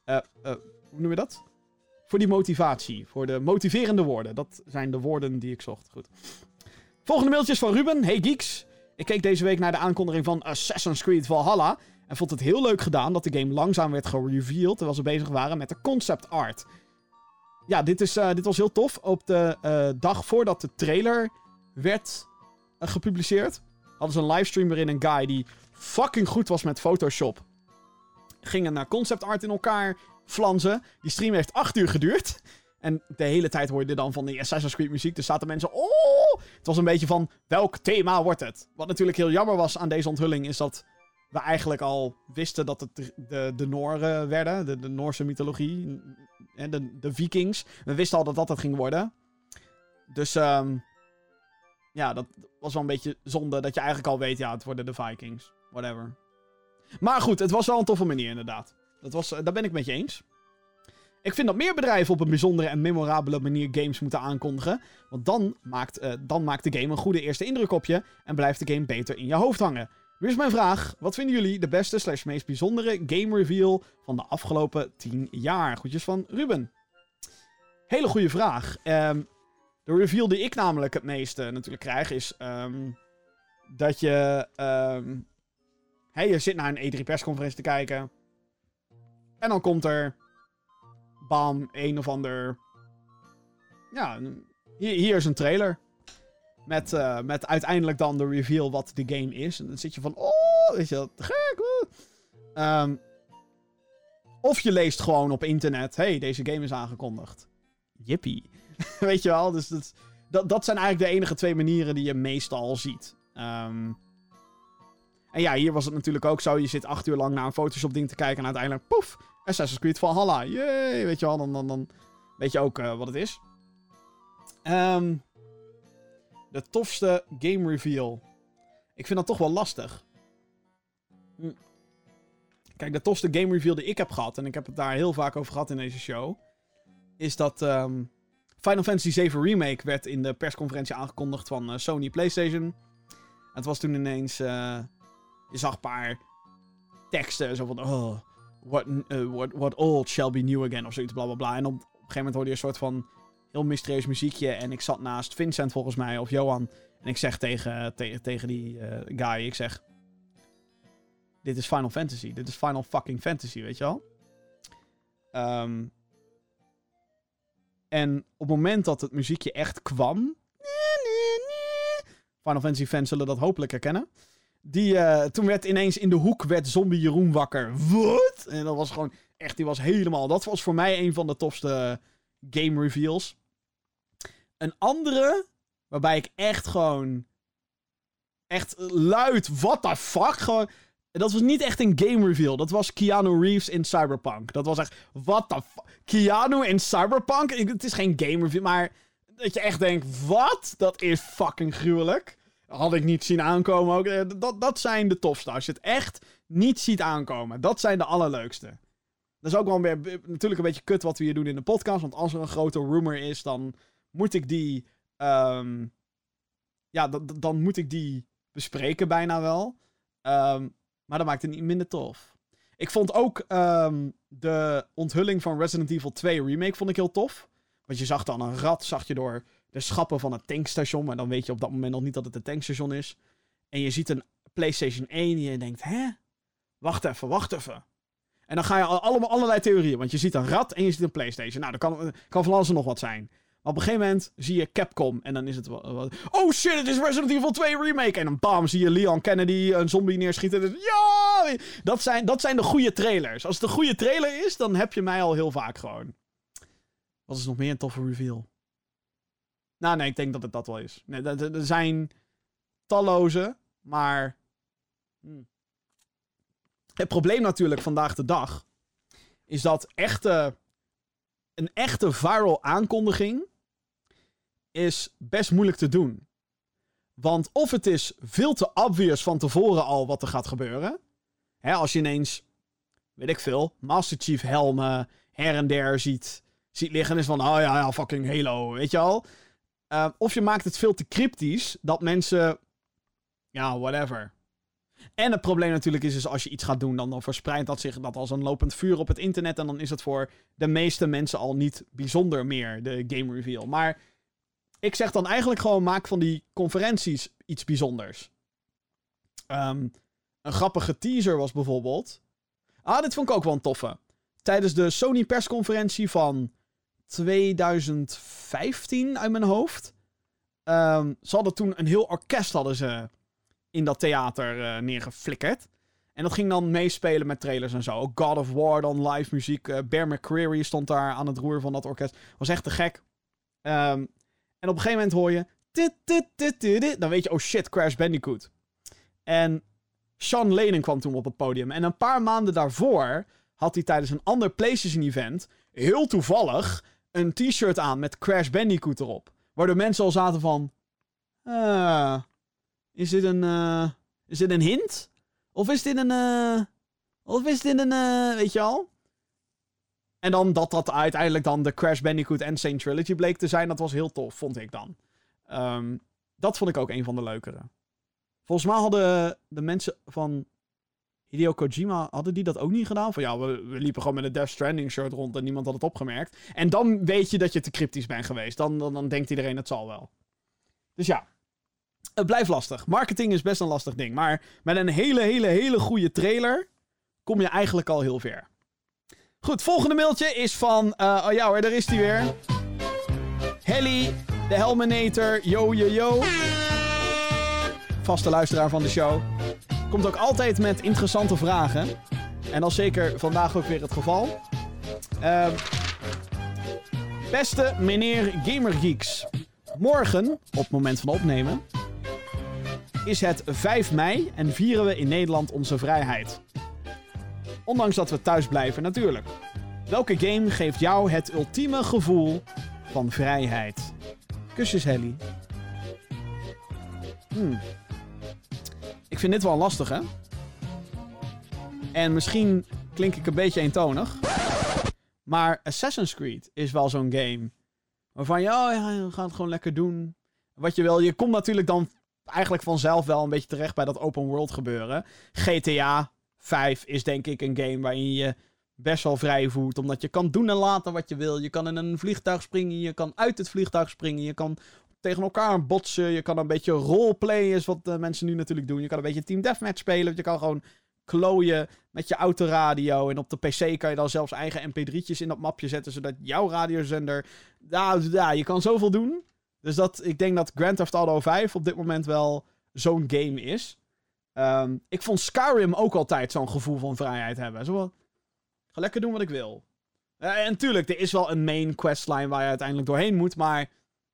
Uh, uh, hoe noem je dat? Voor die motivatie. Voor de motiverende woorden. Dat zijn de woorden die ik zocht. Goed. Volgende mailtje is van Ruben. Hey geeks. Ik keek deze week naar de aankondiging van Assassin's Creed Valhalla. En vond het heel leuk gedaan dat de game langzaam werd gereveeld. Terwijl ze bezig waren met de concept art. Ja, dit, is, uh, dit was heel tof. Op de dag voordat de trailer werd gepubliceerd. Hadden ze een livestream waarin een guy die fucking goed was met Photoshop. Ging een concept art in elkaar flanzen. Die stream heeft 8 uur geduurd. En de hele tijd hoorde je dan van die Assassin's Creed muziek. Dus zaten mensen. Oh! Het was een beetje van welk thema wordt het? Wat natuurlijk heel jammer was aan deze onthulling is dat we eigenlijk al wisten dat het de, de Nooren werden. De, Noorse mythologie. En de, de Vikings. We wisten al dat dat het ging worden. Dus um, ja, dat was wel een beetje zonde dat je eigenlijk al weet, ja, het worden de Vikings. Whatever. Maar goed, het was wel een toffe manier inderdaad. Dat was, daar ben ik met je eens. Ik vind dat meer bedrijven op een bijzondere en memorabele manier games moeten aankondigen. Want dan maakt, uh, dan maakt de game een goede eerste indruk op je. En blijft de game beter in je hoofd hangen. Nu is mijn vraag. Wat vinden jullie de beste slash meest bijzondere game reveal van de afgelopen 10 jaar? Goedjes van Ruben. Hele goede vraag. Um, de reveal die ik namelijk het meeste natuurlijk krijg is um, dat je. Um, hey, je zit naar een E3 persconferentie te kijken. En dan komt er. Bam, een of ander. ja, hier, hier is een trailer. Met, eh, met uiteindelijk dan de reveal wat de game is. En dan zit je van, oh, weet je dat, gek. Ehm, of je leest gewoon op internet, hey, deze game is aangekondigd. Jippie. weet je wel, dus dat, dat, dat zijn eigenlijk de enige twee manieren die je meestal ziet. Ehm, en ja, hier was het natuurlijk ook zo. Je zit acht uur lang naar een Photoshop ding te kijken en uiteindelijk, poef, Assassin's Creed Valhalla. Yay, weet je wel, dan, dan, dan weet je ook eh, wat het is. Ehm, de tofste game reveal. Ik vind dat toch wel lastig. Hm. Kijk, de tofste game reveal die ik heb gehad, en ik heb het daar heel vaak over gehad in deze show, is dat ehm, Final Fantasy VII Remake werd in de persconferentie aangekondigd van eh, Sony PlayStation. Het was toen ineens, eh, je zag een paar teksten, zo van, oh, what, eh, what, what old shall be new again, of zoiets, bla bla bla. En op, een gegeven moment hoorde je een soort van heel mysterieus muziekje. En ik zat naast Vincent volgens mij, of Johan. En ik zeg tegen, te- tegen die guy, ik zeg... Dit is Final Fantasy. Dit is Final fucking Fantasy, weet je wel? Ehm, en op het moment dat het muziekje echt kwam... Final Fantasy fans zullen dat hopelijk herkennen. Die, eh, toen werd ineens in de hoek werd zombie Jeroen wakker. Wat? En dat was gewoon echt, die was helemaal... Dat was voor mij een van de tofste game reveals. Een andere, waarbij ik echt gewoon... Echt luid, what the fuck? Gewoon... Dat was niet echt een game reveal. Dat was Keanu Reeves in Cyberpunk. Dat was echt, what the fuck? Keanu in Cyberpunk? Het is geen game reveal, maar... Dat je echt denkt, wat? Dat is fucking gruwelijk. Had ik niet zien aankomen ook. Eh, Dat, dat zijn de tofste. Als je het echt niet ziet aankomen. Dat zijn de allerleukste. Dat is ook wel weer, natuurlijk een beetje kut wat we hier doen in de podcast. Want als er een grote rumor is, dan moet ik die... ehm, ja, dan- moet ik die bespreken bijna wel. Ehm, maar dat maakt het niet minder tof. Ik vond ook ehm, de onthulling van Resident Evil 2 Remake vond ik heel tof. Want je zag dan een rat, zag je door de schappen van het tankstation. Maar dan weet je op dat moment nog niet dat het een tankstation is. En je ziet een PlayStation 1 en je denkt, hè? Wacht even, wacht even. En dan ga je al- allemaal allerlei theorieën. Want je ziet een rat en je ziet een PlayStation. Nou, dat kan, kan van alles nog wat zijn. Op een gegeven moment zie je Capcom. En dan is het Oh shit, het is Resident Evil 2 Remake. En dan bam, zie je Leon Kennedy een zombie neerschieten. Dus, ja! Dat zijn, dat zijn de goede trailers. Als het een goede trailer is, dan heb je mij al heel vaak gewoon. Wat is nog meer een toffe reveal? Nou, nee, ik denk dat het dat wel is. Nee, er zijn talloze, maar. hm. Het probleem natuurlijk vandaag de dag is dat echte, een echte viral aankondiging is best moeilijk te doen. Want of het is veel te obvious van tevoren al wat er gaat gebeuren. Hè, als je ineens, weet ik veel, Master Chief helmen her en der ziet, ziet liggen. is van, oh ja, ja, fucking Halo, weet je al. Uh, of je maakt het veel te cryptisch, dat mensen, ja, whatever. En het probleem natuurlijk is, is als je iets gaat doen, dan, dan verspreidt dat zich dat als een lopend vuur op het internet. En dan is het voor de meeste mensen al niet bijzonder meer, de game reveal. Maar ik zeg dan eigenlijk gewoon, maak van die conferenties iets bijzonders. Um, een grappige teaser was bijvoorbeeld... Ah, dit vond ik ook wel een toffe. Tijdens de Sony persconferentie van 2015 uit mijn hoofd. Um, ze hadden toen een heel orkest hadden ze in dat theater uh, neergeflikkerd. En dat ging dan meespelen met trailers en zo. God of War dan live muziek. Uh, Bear McCreary stond daar aan het roer van dat orkest. Was echt te gek. Um, en op een gegeven moment hoor je... Dan weet je, oh shit, Crash Bandicoot. En Sean Lennon kwam toen op het podium. En een paar maanden daarvoor had hij tijdens een ander PlayStation-event... heel toevallig een t-shirt aan met Crash Bandicoot erop. Waardoor mensen al zaten van... Uh, is dit een... Uh, is dit een hint? Of is dit een... Uh, of is dit een... Weet je al? En dan dat dat uiteindelijk dan de Crash Bandicoot en Saint Trilogy bleek te zijn. Dat was heel tof, vond ik dan. Um, dat vond ik ook een van de leukere. Volgens mij hadden de mensen van Hideo Kojima, hadden die dat ook niet gedaan? Van ja, we, we liepen gewoon met een Death Stranding shirt rond en niemand had het opgemerkt. En dan weet je dat je te cryptisch bent geweest. Dan, dan, dan denkt iedereen het zal wel. Dus ja, het blijft lastig. Marketing is best een lastig ding. Maar met een hele, hele, hele goede trailer kom je eigenlijk al heel ver. Goed, volgende mailtje is van... Uh, oh ja hoor, daar is hij weer. Helly, de Helminator, yo yo yo. Vaste luisteraar van de show. Komt ook altijd met interessante vragen. En is zeker vandaag ook weer het geval. Ehm, beste meneer Gamergeeks. Morgen, op het moment van opnemen, is het 5 mei en vieren we in Nederland onze vrijheid. Ondanks dat we thuis blijven, natuurlijk. Welke game geeft jou het ultieme gevoel van vrijheid? Kusjes, Helly. Hmm. Ik vind dit wel lastig, hè? En misschien klink ik een beetje eentonig. Maar Assassin's Creed is wel zo'n game. Waarvan je, oh ja, gaat het gewoon lekker doen. Wat je wil. Je komt natuurlijk dan eigenlijk vanzelf wel een beetje terecht bij dat open world gebeuren. GTA 5 is denk ik een game waarin je best wel vrij voelt. Omdat je kan doen en laten wat je wil. Je kan in een vliegtuig springen. Je kan uit het vliegtuig springen. Je kan tegen elkaar botsen. Je kan een beetje roleplayen, is wat de mensen nu natuurlijk doen. Je kan een beetje Team Deathmatch spelen. Je kan gewoon klooien met je autoradio. En op de PC kan je dan zelfs eigen mp3'tjes in dat mapje zetten. Zodat jouw radiozender... Ja, ja, je kan zoveel doen. Dus dat, ik denk dat Grand Theft Auto 5 op dit moment wel zo'n game is. Ehm, ik vond Skyrim ook altijd zo'n gevoel van vrijheid hebben. Zo wat, ga lekker doen wat ik wil. Uh, en tuurlijk, er is wel een main questline waar je uiteindelijk doorheen moet. Maar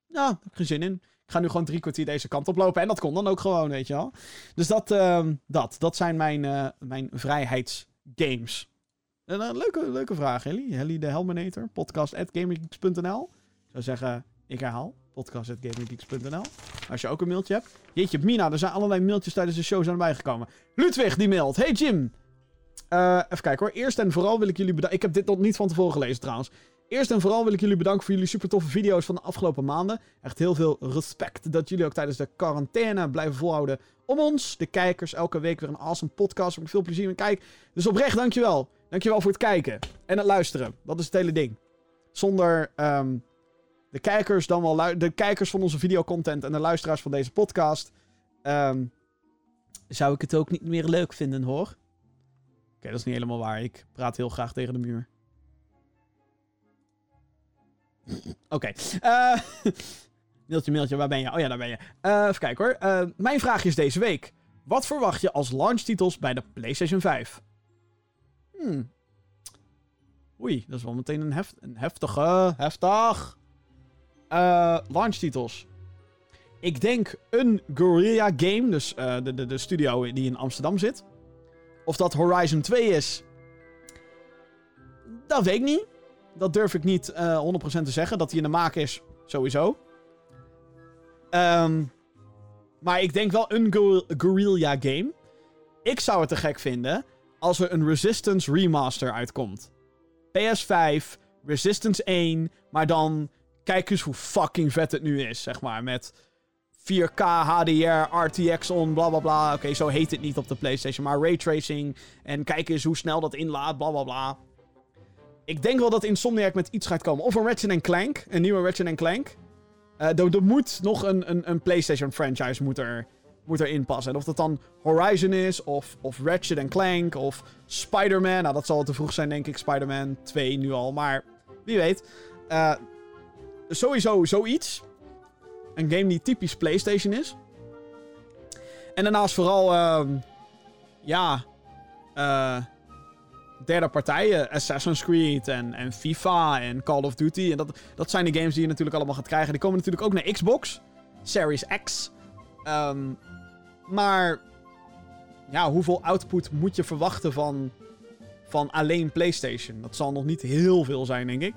ja, heb ik geen zin in. Ik ga nu gewoon drie kwartier deze kant oplopen. En dat kon dan ook gewoon, weet je wel. Dus dat, uh, dat, dat zijn mijn, uh, mijn vrijheidsgames. Een uh, leuke, leuke vraag, Helly. Helly de Helminator. Podcast at. Ik zou zeggen, ik herhaal. Podcast at gaminggeeks.nl. Als je ook een mailtje hebt. Jeetje, Mina, er zijn allerlei mailtjes tijdens de show zijn bijgekomen. Ludwig die mailt. Hey Jim. Uh, even kijken hoor. Eerst en vooral wil ik jullie bedanken. Ik heb dit nog niet van tevoren gelezen trouwens. Eerst en vooral wil ik jullie bedanken voor jullie super toffe video's van de afgelopen maanden. Echt heel veel respect dat jullie ook tijdens de quarantaine blijven volhouden om ons, de kijkers, elke week weer een awesome podcast. Waar ik veel plezier in kijk. Dus oprecht, dankjewel. Dankjewel voor het kijken en het luisteren. Dat is het hele ding. Zonder um, de kijkers dan wel de kijkers van onze videocontent en de luisteraars van deze podcast. Um, zou ik het ook niet meer leuk vinden hoor. Oké, dat is niet helemaal waar. Ik praat heel graag tegen de muur. Oké. Uh, mailtje, mailtje, waar ben je? Oh ja, daar ben je. Uh, even kijken hoor. Uh, mijn vraag is deze week. Wat verwacht je als launchtitels bij de PlayStation 5? Hmm. Oei, dat is wel meteen een, heft, een heftige, heftig. Uh, launchtitels. Ik denk een Guerrilla game, dus uh, de, de, de studio die in Amsterdam zit. Of dat Horizon 2 is, dat weet ik niet. Dat durf ik niet uh, 100% te zeggen. Dat hij in de maak is, sowieso. Um, maar ik denk wel een Guerrilla game. Ik zou het te gek vinden als er een Resistance remaster uitkomt. PS5, Resistance 1, maar dan kijk eens hoe fucking vet het nu is, zeg maar. Met 4K, HDR, RTX on, bla bla bla. Oké, zo heet het niet op de PlayStation, maar raytracing. En kijk eens hoe snel dat inlaat, bla bla bla. Ik denk wel dat Insomniac met iets gaat komen. Of een Ratchet Clank, een nieuwe Ratchet Clank. Uh, er moet nog een, een, een PlayStation franchise moet er, moet erin passen. En of dat dan Horizon is, of, of Ratchet Clank, of Spider-Man. Nou, dat zal te vroeg zijn, denk ik. Spider-Man 2 nu al, maar wie weet. Uh, sowieso zoiets. Een game die typisch PlayStation is. En daarnaast vooral, uh, ja, uh, derde partijen. Assassin's Creed en, en FIFA en Call of Duty. En dat, dat zijn de games die je natuurlijk allemaal gaat krijgen. Die komen natuurlijk ook naar Xbox. Series X. Um, maar, ja, hoeveel output moet je verwachten van, van alleen PlayStation? Dat zal nog niet heel veel zijn, denk ik.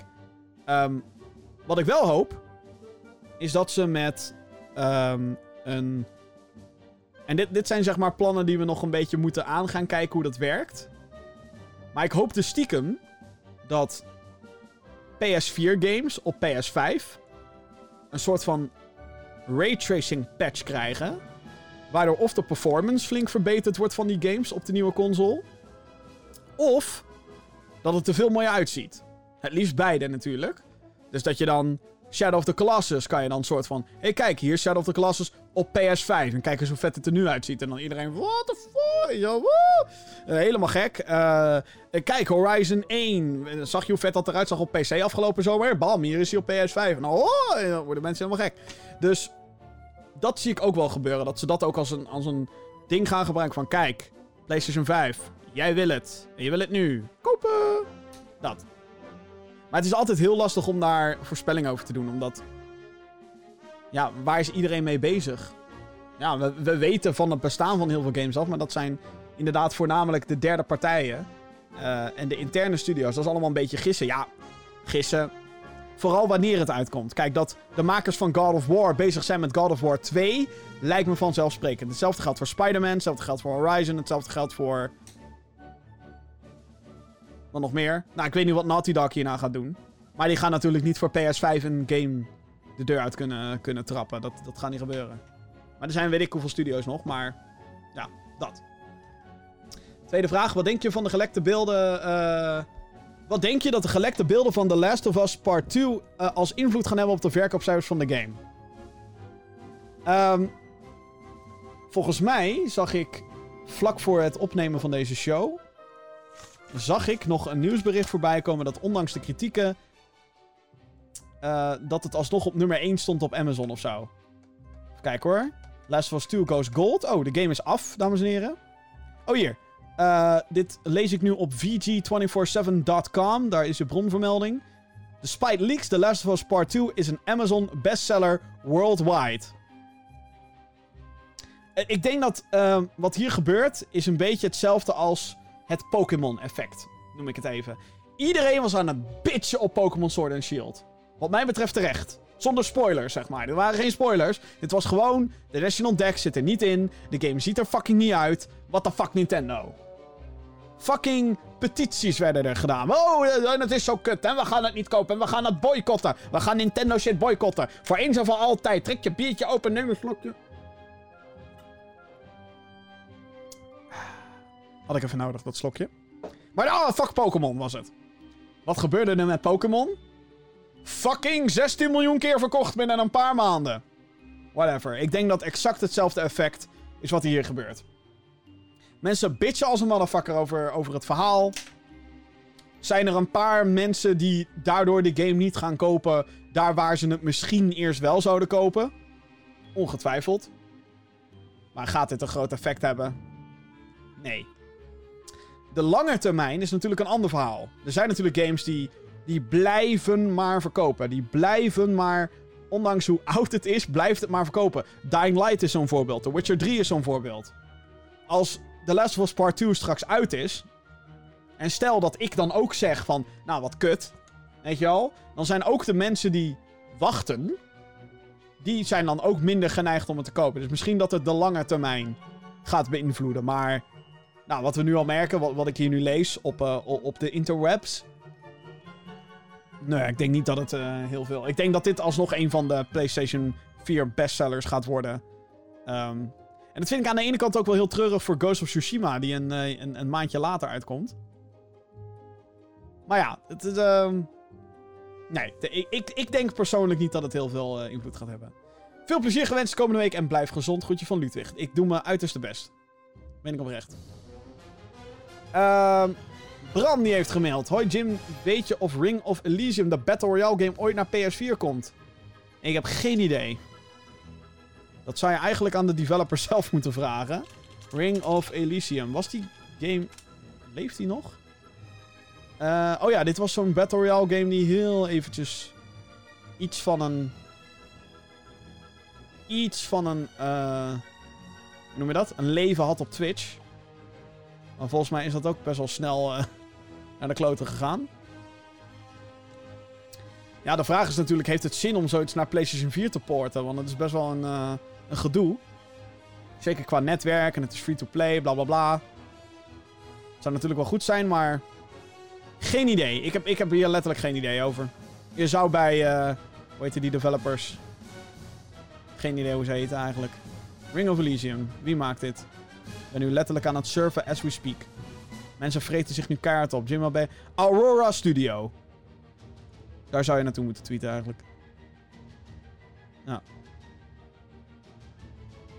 Um, wat ik wel hoop, is dat ze met um, een. En dit, dit zijn zeg maar plannen die we nog een beetje moeten aan gaan kijken hoe dat werkt. Maar ik hoop dus stiekem dat PS4 games op PS5 een soort van raytracing patch krijgen. Waardoor of de performance flink verbeterd wordt van die games op de nieuwe console. Of dat het er veel mooier uitziet. Het liefst beide natuurlijk. Dus dat je dan Shadow of the Colossus kan je dan soort van... Hé, hey, kijk, hier is Shadow of the Colossus op PS5. En kijk eens hoe vet het er nu uitziet. En dan iedereen... What the fuck? Uh, helemaal gek. Uh, kijk, Horizon 1. Zag je hoe vet dat eruit zag op PC afgelopen zomer? Bam, hier is hij op PS5. En oh, dan worden mensen helemaal gek. Dus dat zie ik ook wel gebeuren. Dat ze dat ook als een, als een ding gaan gebruiken van... Kijk, PlayStation 5. Jij wil het. En je wil het nu. Kopen! Dat. Maar het is altijd heel lastig om daar voorspellingen over te doen. Omdat. Ja, waar is iedereen mee bezig? Ja, we, we weten van het bestaan van heel veel games af. Maar dat zijn inderdaad voornamelijk de derde partijen. Uh, en de interne studio's. Dat is allemaal een beetje gissen. Ja, gissen. Vooral wanneer het uitkomt. Kijk, dat de makers van God of War bezig zijn met God of War 2. Lijkt me vanzelfsprekend. Hetzelfde geldt voor Spider-Man. Hetzelfde geldt voor Horizon. Hetzelfde geldt voor wat nog meer? Nou, ik weet niet wat Naughty Dog hierna gaat doen. Maar die gaan natuurlijk niet voor PS5 een game de deur uit kunnen, kunnen trappen. Dat, dat gaat niet gebeuren. Maar er zijn weet ik hoeveel studio's nog, maar ja, dat. Tweede vraag, wat denk je van de gelekte beelden... Uh, wat denk je dat de gelekte beelden van The Last of Us Part 2 uh, eh, als invloed gaan hebben op de verkoopcijfers van de game? Um, volgens mij zag ik vlak voor het opnemen van deze show zag ik nog een nieuwsbericht voorbij komen dat ondanks de kritieken. Uh, dat het alsnog op nummer 1 stond op Amazon of zo. Even kijken hoor. Last of Us 2 goes gold. Oh, de game is af, dames en heren. Oh, hier. Uh, dit lees ik nu op VG247.com. Daar is je bronvermelding. Despite leaks, The Last of Us Part 2 is een Amazon bestseller worldwide. Eh, ik denk dat wat hier gebeurt is een beetje hetzelfde als het Pokémon-effect, noem ik het even. Iedereen was aan het bitchen op Pokémon Sword and Shield. Wat mij betreft terecht. Zonder spoilers, zeg maar. Er waren geen spoilers. Dit was gewoon... De National Deck zit er niet in. De game ziet er fucking niet uit. What the fuck, Nintendo? Fucking petities werden er gedaan. Oh, eh, het is zo kut. En we gaan het niet kopen. En we gaan het boycotten. We gaan Nintendo shit boycotten. Voor eens en voor altijd. Trek je biertje open. Neem een slokje. Had ik even nodig, dat slokje. Maar oh, fuck Pokémon was het. Wat gebeurde er met Pokémon? Fucking 16 miljoen keer verkocht binnen een paar maanden. Whatever. Ik denk dat exact hetzelfde effect is wat hier gebeurt. Mensen bitchen als een motherfucker over, over het verhaal. Zijn er een paar mensen die daardoor de game niet gaan kopen... daar waar ze het misschien eerst wel zouden kopen? Ongetwijfeld. Maar gaat dit een groot effect hebben? Nee de lange termijn is natuurlijk een ander verhaal. Er zijn natuurlijk games die, die blijven maar verkopen. Die blijven maar, ondanks hoe oud het is, blijft het maar verkopen. Dying Light is zo'n voorbeeld. The Witcher 3 is zo'n voorbeeld. Als The Last of Us Part 2 straks uit is... En stel dat ik dan ook zeg van, nou wat kut, weet je wel? Dan zijn ook de mensen die wachten, die zijn dan ook minder geneigd om het te kopen. Dus misschien dat het de lange termijn gaat beïnvloeden. Maar nou, wat we nu al merken, wat, wat ik hier nu lees op, uh, op de interwebs. Nee, ik denk niet dat het uh, heel veel... Ik denk dat dit alsnog een van de PlayStation 4 bestsellers gaat worden. Um, en dat vind ik aan de ene kant ook wel heel treurig voor Ghost of Tsushima, die een, uh, een, maandje later uitkomt. Maar ja, het is... Uh, nee, de, ik, ik denk persoonlijk niet dat het heel veel invloed gaat hebben. Veel plezier gewenst de komende week en blijf gezond. Groetje van Ludwig. Ik doe mijn uiterste best. Ben ik oprecht. Uh, Bram die heeft gemeld. Hoi Jim, weet je of Ring of Elysium, de Battle Royale game, ooit naar PS4 komt? Ik heb geen idee. Dat zou je eigenlijk aan de developer zelf moeten vragen. Ring of Elysium. Was die game... Leeft die nog? Uh, oh ja, dit was zo'n Battle Royale game die heel eventjes... Iets van een... Iets van een... Uh, hoe noem je dat? Een leven had op Twitch. Maar volgens mij is dat ook best wel snel uh, naar de kloten gegaan. Ja, de vraag is natuurlijk, heeft het zin om zoiets naar PlayStation 4 te porten? Want het is best wel een, uh, een gedoe. Zeker qua netwerk en het is free-to-play, bla bla bla. Zou natuurlijk wel goed zijn, maar... Geen idee. Ik heb, ik heb hier letterlijk geen idee over. Je zou bij, uh, hoe heet die developers? Geen idee hoe ze heten eigenlijk. Ring of Elysium. Wie maakt dit? Ben nu letterlijk aan het surfen as we speak. Mensen vreten zich nu kaart op. Jim Aurora Studio. Daar zou je naartoe moeten tweeten eigenlijk. Ja.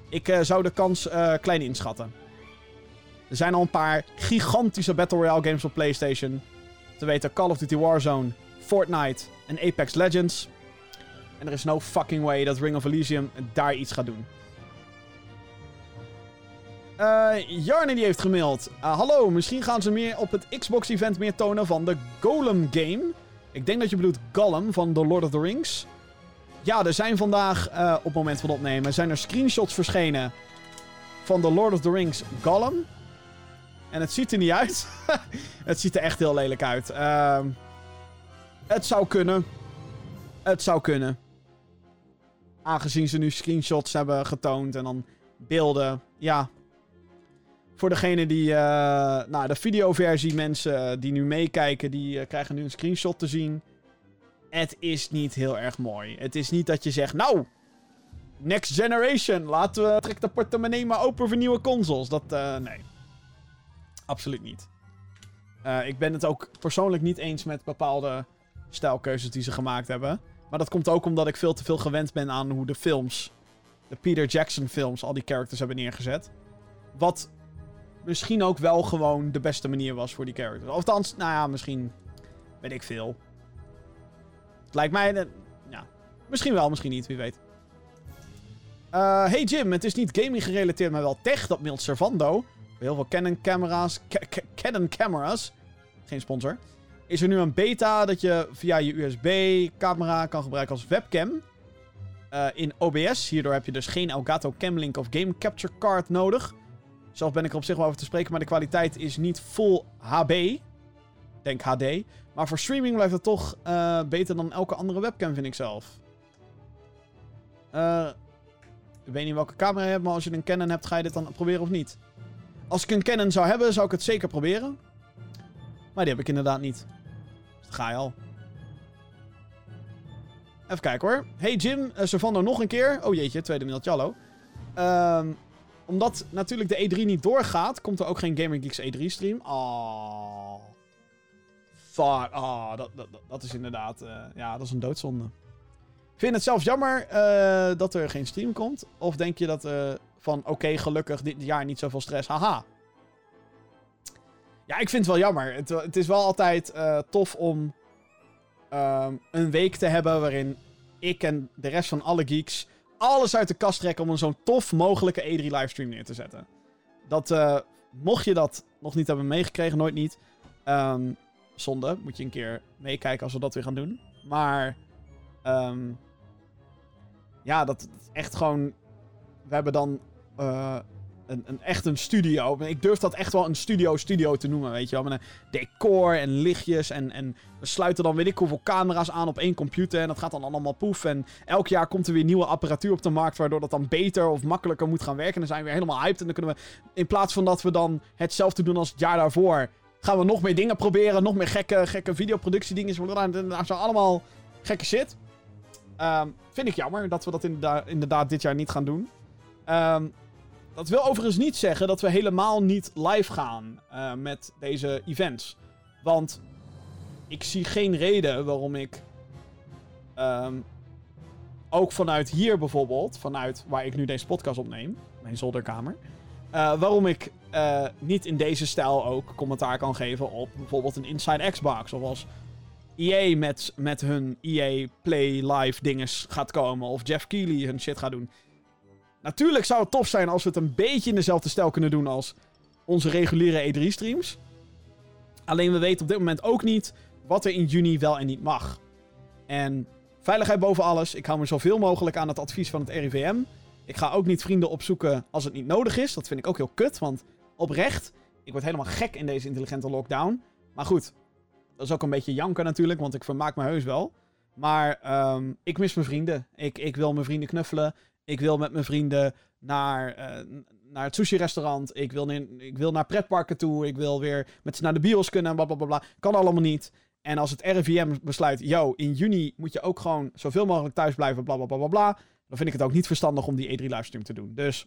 Ik eh, zou de kans eh, klein inschatten. Er zijn al een paar gigantische Battle Royale games op PlayStation. Te weten Call of Duty Warzone, Fortnite en Apex Legends. En er is no fucking way dat Ring of Elysium daar iets gaat doen. Eh Jarne die heeft gemaild. Uh, hallo, misschien gaan ze meer op het Xbox-event meer tonen van de Golem game. Ik denk dat je bedoelt Gollum van The Lord of the Rings. Ja, er zijn vandaag, uh, op het moment van opnemen, zijn er screenshots verschenen van The Lord of the Rings Gollum. En het ziet er niet uit. het ziet er echt heel lelijk uit. Uh, het zou kunnen. Het zou kunnen. Aangezien ze nu screenshots hebben getoond en dan beelden. Ja. Voor degene die. Uh, nou, de videoversie, mensen die nu meekijken, die uh, krijgen nu een screenshot te zien. Het is niet heel erg mooi. Het is niet dat je zegt, nou. Next generation, laten we. Trek de portemonnee maar open voor nieuwe consoles. Dat, nee. Absoluut niet. ik ben het ook persoonlijk niet eens met bepaalde stijlkeuzes die ze gemaakt hebben. Maar dat komt ook omdat ik veel te veel gewend ben aan hoe de films, de Peter Jackson films, al die characters hebben neergezet. Wat misschien ook wel gewoon de beste manier was voor die characters. Althans, nou ja, misschien weet ik veel. Lijkt mij, uh, ja, misschien wel, misschien niet, wie weet. Uh, hey Jim, het is niet gaming gerelateerd, maar wel tech, dat mailt Servando. Heel veel Canon camera's, Canon camera's, geen sponsor is er nu een beta dat je via je USB-camera kan gebruiken als webcam. Uh, in OBS. Hierdoor heb je dus geen Elgato Camlink of Game Capture Card nodig. Zelf ben ik er op zich wel over te spreken, maar de kwaliteit is niet full HB. Denk HD. Maar voor streaming blijft het toch uh, beter dan elke andere webcam, vind ik zelf. Uh, ik weet niet welke camera je hebt, maar als je een Canon hebt, ga je dit dan proberen of niet? Als ik een Canon zou hebben, zou ik het zeker proberen. Maar die heb ik inderdaad niet. Dus ga je al. Even kijken hoor. Hey Jim, uh, Savando nog een keer. Oh jeetje, tweede mailtje, hallo. Um, omdat natuurlijk de E3 niet doorgaat, komt er ook geen Gamer Geeks E3 stream. Oh. Fuck. Oh, dat, dat, dat is inderdaad... Uh, ja, dat is een doodzonde. Vind je het zelf jammer uh, dat er geen stream komt? Of denk je dat uh, van oké, gelukkig dit jaar niet zoveel stress. Haha. Ja, ik vind het wel jammer. Het, het is wel altijd tof om um, een week te hebben waarin ik en de rest van alle geeks alles uit de kast trekken om een zo'n tof mogelijke E3 livestream neer te zetten. Dat, uh, mocht je dat nog niet hebben meegekregen, nooit niet. Um, zonde, moet je een keer meekijken als we dat weer gaan doen. Maar, um, ja, dat, dat echt gewoon. We hebben dan uh, een, een, echt een studio. Ik durf dat echt wel een studio-studio te noemen, weet je wel. Met een decor en lichtjes en, en we sluiten dan weet ik hoeveel camera's aan op één computer. En dat gaat dan allemaal poef. En elk jaar komt er weer nieuwe apparatuur op de markt, waardoor dat dan beter of makkelijker moet gaan werken. En dan zijn we weer helemaal hyped. En dan kunnen we, in plaats van dat we dan hetzelfde doen als het jaar daarvoor, gaan we nog meer dingen proberen. Nog meer gekke, gekke videoproductiedingen. Dat zijn allemaal gekke shit. Um, vind ik jammer dat we dat inderdaad, inderdaad dit jaar niet gaan doen. Um, dat wil overigens niet zeggen dat we helemaal niet live gaan uh, met deze events. Want ik zie geen reden waarom ik. Um, ook vanuit hier bijvoorbeeld, vanuit waar ik nu deze podcast opneem, mijn zolderkamer. Uh, waarom ik uh, niet in deze stijl ook commentaar kan geven op bijvoorbeeld een Inside Xbox. Of als EA met, met hun EA Play Live dinges gaat komen. Of Jeff Keighley hun shit gaat doen. Natuurlijk zou het tof zijn als we het een beetje in dezelfde stijl kunnen doen als onze reguliere E3-streams. Alleen we weten op dit moment ook niet wat er in juni wel en niet mag. En veiligheid boven alles. Ik hou me zoveel mogelijk aan het advies van het RIVM. Ik ga ook niet vrienden opzoeken als het niet nodig is. Dat vind ik ook heel kut, want oprecht, ik word helemaal gek in deze intelligente lockdown. Maar goed, dat is ook een beetje janken natuurlijk, want ik vermaak me heus wel. Maar um, ik mis mijn vrienden. Ik, ik wil mijn vrienden knuffelen. Ik wil met mijn vrienden naar, uh, naar het sushi-restaurant. Ik wil, ik wil naar pretparken toe. Ik wil weer met ze naar de bios kunnen. Bla, bla, bla, bla. Kan allemaal niet. En als het RIVM besluit, yo, in juni moet je ook gewoon zoveel mogelijk thuis blijven, bla bla bla bla bla. Dan vind ik het ook niet verstandig om die E3 livestream te doen. Dus.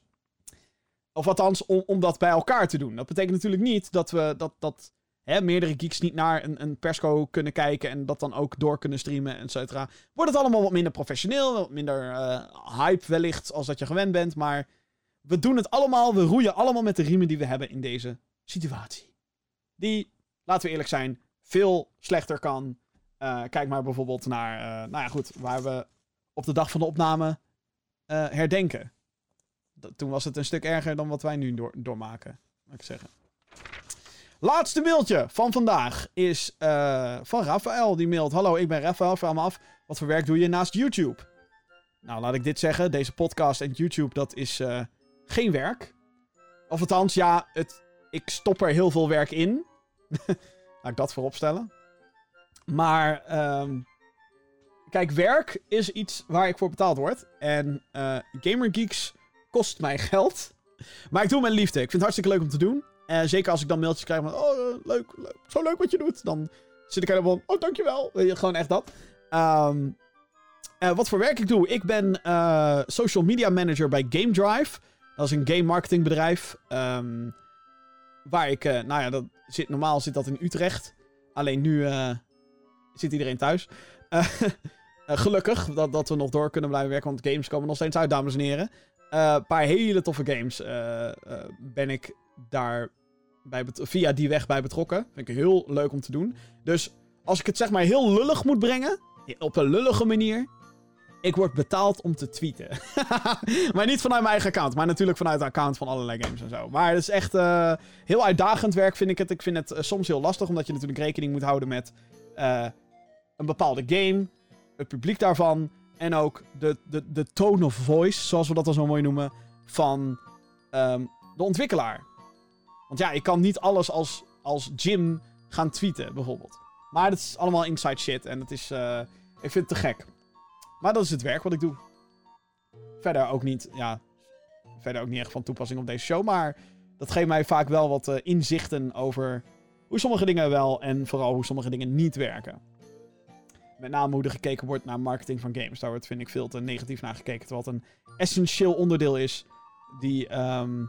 Of althans, om, om dat bij elkaar te doen. Dat betekent natuurlijk niet dat we dat, dat meerdere geeks niet naar een, een persco kunnen kijken en dat dan ook door kunnen streamen, et cetera, wordt het allemaal wat minder professioneel, wat minder eh, hype wellicht als dat je gewend bent. Maar we doen het allemaal, we roeien allemaal met de riemen die we hebben in deze situatie. Die, laten we eerlijk zijn, veel slechter kan. Eh, kijk maar bijvoorbeeld naar, eh, nou ja goed, waar we op de dag van de opname herdenken. Toen was het een stuk erger dan wat wij nu door, doormaken, laat ik zeggen. Laatste mailtje van vandaag is eh, van Rafael. Die mailt: Hallo, ik ben Rafael. Vraag me af, wat voor werk doe je naast YouTube? Nou, laat ik dit zeggen. Deze podcast en YouTube, dat is eh, geen werk. Of althans, ja, het, ik stop er heel veel werk in. Laat ik dat voorop stellen. Maar, ehm, kijk, werk is iets waar ik voor betaald word. En eh GamerGeeks kost mij geld. Maar ik doe met liefde. Ik vind het hartstikke leuk om te doen. Zeker als ik dan mailtjes krijg van... Oh, eh, leuk, leuk. Zo leuk wat je doet. Dan zit ik helemaal van... Oh, dankjewel. Gewoon echt dat. Ehm, eh, wat voor werk ik doe? Ik ben eh, social media manager bij Game Drive. Dat is een game marketingbedrijf. ehm, waar ik... nou ja, dat zit, normaal zit dat in Utrecht. Alleen nu zit iedereen thuis. Gelukkig dat, dat we nog door kunnen blijven werken. Want games komen nog steeds uit, dames en heren. Een paar hele toffe games ben ik daar bij via die weg bij betrokken. Vind ik heel leuk om te doen. Dus als ik het zeg maar heel lullig moet brengen, op een lullige manier, ik word betaald om te tweeten. maar niet vanuit mijn eigen account, maar natuurlijk vanuit de account van allerlei games en zo. Maar het is echt eh, heel uitdagend werk, vind ik het. Ik vind het eh, soms heel lastig, omdat je natuurlijk rekening moet houden met eh, een bepaalde game, het publiek daarvan en ook de, de, de tone of voice, zoals we dat dan zo mooi noemen, van ehm, de ontwikkelaar. Want ja, ik kan niet alles als, als Jim gaan tweeten, bijvoorbeeld. Maar dat is allemaal inside shit en het is, eh, ik vind het te gek. Maar dat is het werk wat ik doe. Verder ook niet, ja, verder ook niet echt van toepassing op deze show, maar dat geeft mij vaak wel wat eh, inzichten over hoe sommige dingen wel en vooral hoe sommige dingen niet werken. Met name hoe er gekeken wordt naar marketing van games. Daar wordt, vind ik, veel te negatief naar gekeken. Terwijl het een essentieel onderdeel is die... ehm,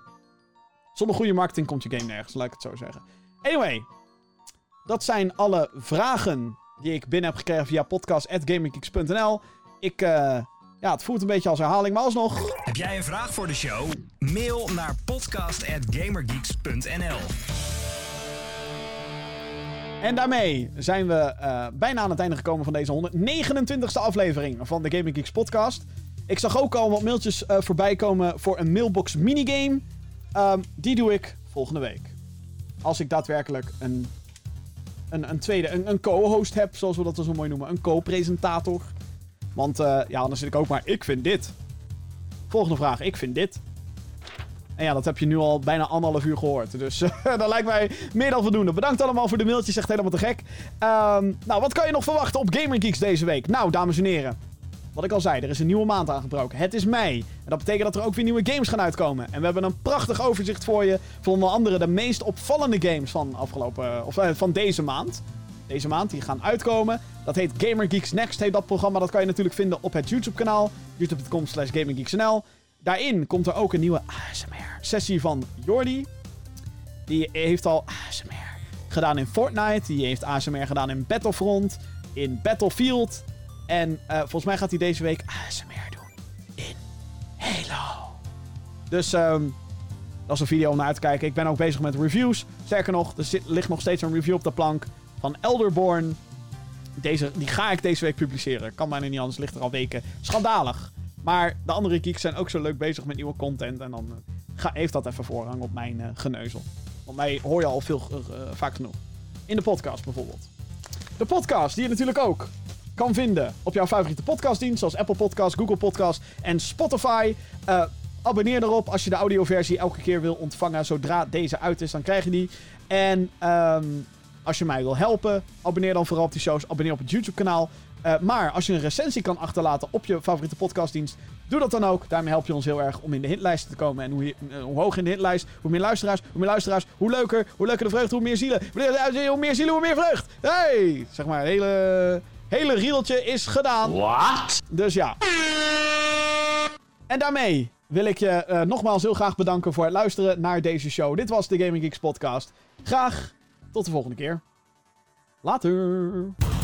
zonder goede marketing komt je game nergens, laat ik het zo zeggen. Anyway, dat zijn alle vragen die ik binnen heb gekregen via podcast.gaminggeeks.nl. Ik, eh, ja, het voelt een beetje als herhaling, maar alsnog... Heb jij een vraag voor de show? Mail naar podcast.gamergeeks.nl En daarmee zijn we eh, bijna aan het einde gekomen van deze 129ste aflevering van de Gaming Geeks podcast. Ik zag ook al wat mailtjes eh, voorbij komen voor een mailbox minigame. Ehm, die doe ik volgende week. Als ik daadwerkelijk een, een, een tweede, een, een co-host heb, zoals we dat zo mooi noemen. Een co-presentator. Want eh, ja, anders zit ik ook maar, ik vind dit. Volgende vraag, ik vind dit. En ja, dat heb je nu al bijna anderhalf uur gehoord. Dus dat lijkt mij meer dan voldoende. Bedankt allemaal voor de mailtjes, echt helemaal te gek. Ehm, nou, wat kan je nog verwachten op Gamer Geeks deze week? Nou, dames en heren. Wat ik al zei, er is een nieuwe maand aangebroken. Het is mei. En dat betekent dat er ook weer nieuwe games gaan uitkomen. En we hebben een prachtig overzicht voor je. Van onder andere de meest opvallende games van, afgelopen, of, eh, van deze maand. Deze maand, die gaan uitkomen. Dat heet Gamer Geeks Next, heet dat programma. Dat kan je natuurlijk vinden op het YouTube-kanaal. youtube.com slash gaminggeeksnl. Daarin komt er ook een nieuwe ASMR-sessie van Jordi. Die heeft al ASMR gedaan in Fortnite. Die heeft ASMR gedaan in Battlefront. In Battlefield. En eh, volgens mij gaat hij deze week ASMR doen in Halo. Dus ehm, dat is een video om naar te kijken. Ik ben ook bezig met reviews. Sterker nog, er ligt nog steeds een review op de plank van Elderborn. Deze, die ga ik deze week publiceren. Kan bijna niet anders, ligt er al weken. Schandalig. Maar de andere geeks zijn ook zo leuk bezig met nieuwe content. En dan eh, ga, heeft dat even voorrang op mijn eh, geneuzel. Want mij hoor je al veel vaak genoeg. In de podcast bijvoorbeeld. De podcast die je natuurlijk ook kan vinden op jouw favoriete podcastdienst. Zoals Apple Podcasts, Google Podcasts en Spotify. Eh, abonneer erop als je de audioversie elke keer wil ontvangen. Zodra deze uit is, dan krijg je die. En ehm, als je mij wil helpen, abonneer dan vooral op die shows. Abonneer op het YouTube-kanaal. Eh, maar als je een recensie kan achterlaten op je favoriete podcastdienst, doe dat dan ook. Daarmee help je ons heel erg om in de hitlijsten te komen. En hoe, eh, hoe hoger in de hitlijst, hoe meer luisteraars, hoe meer luisteraars, hoe leuker, hoe leuker de vreugde, hoe meer zielen. Hoe meer zielen, hoe meer vreugd. Hey! Zeg maar, het hele, hele riedeltje is gedaan. What? Dus ja. En daarmee wil ik je eh, nogmaals heel graag bedanken voor het luisteren naar deze show. Dit was de Gaming Geeks podcast. Graag tot de volgende keer. Later.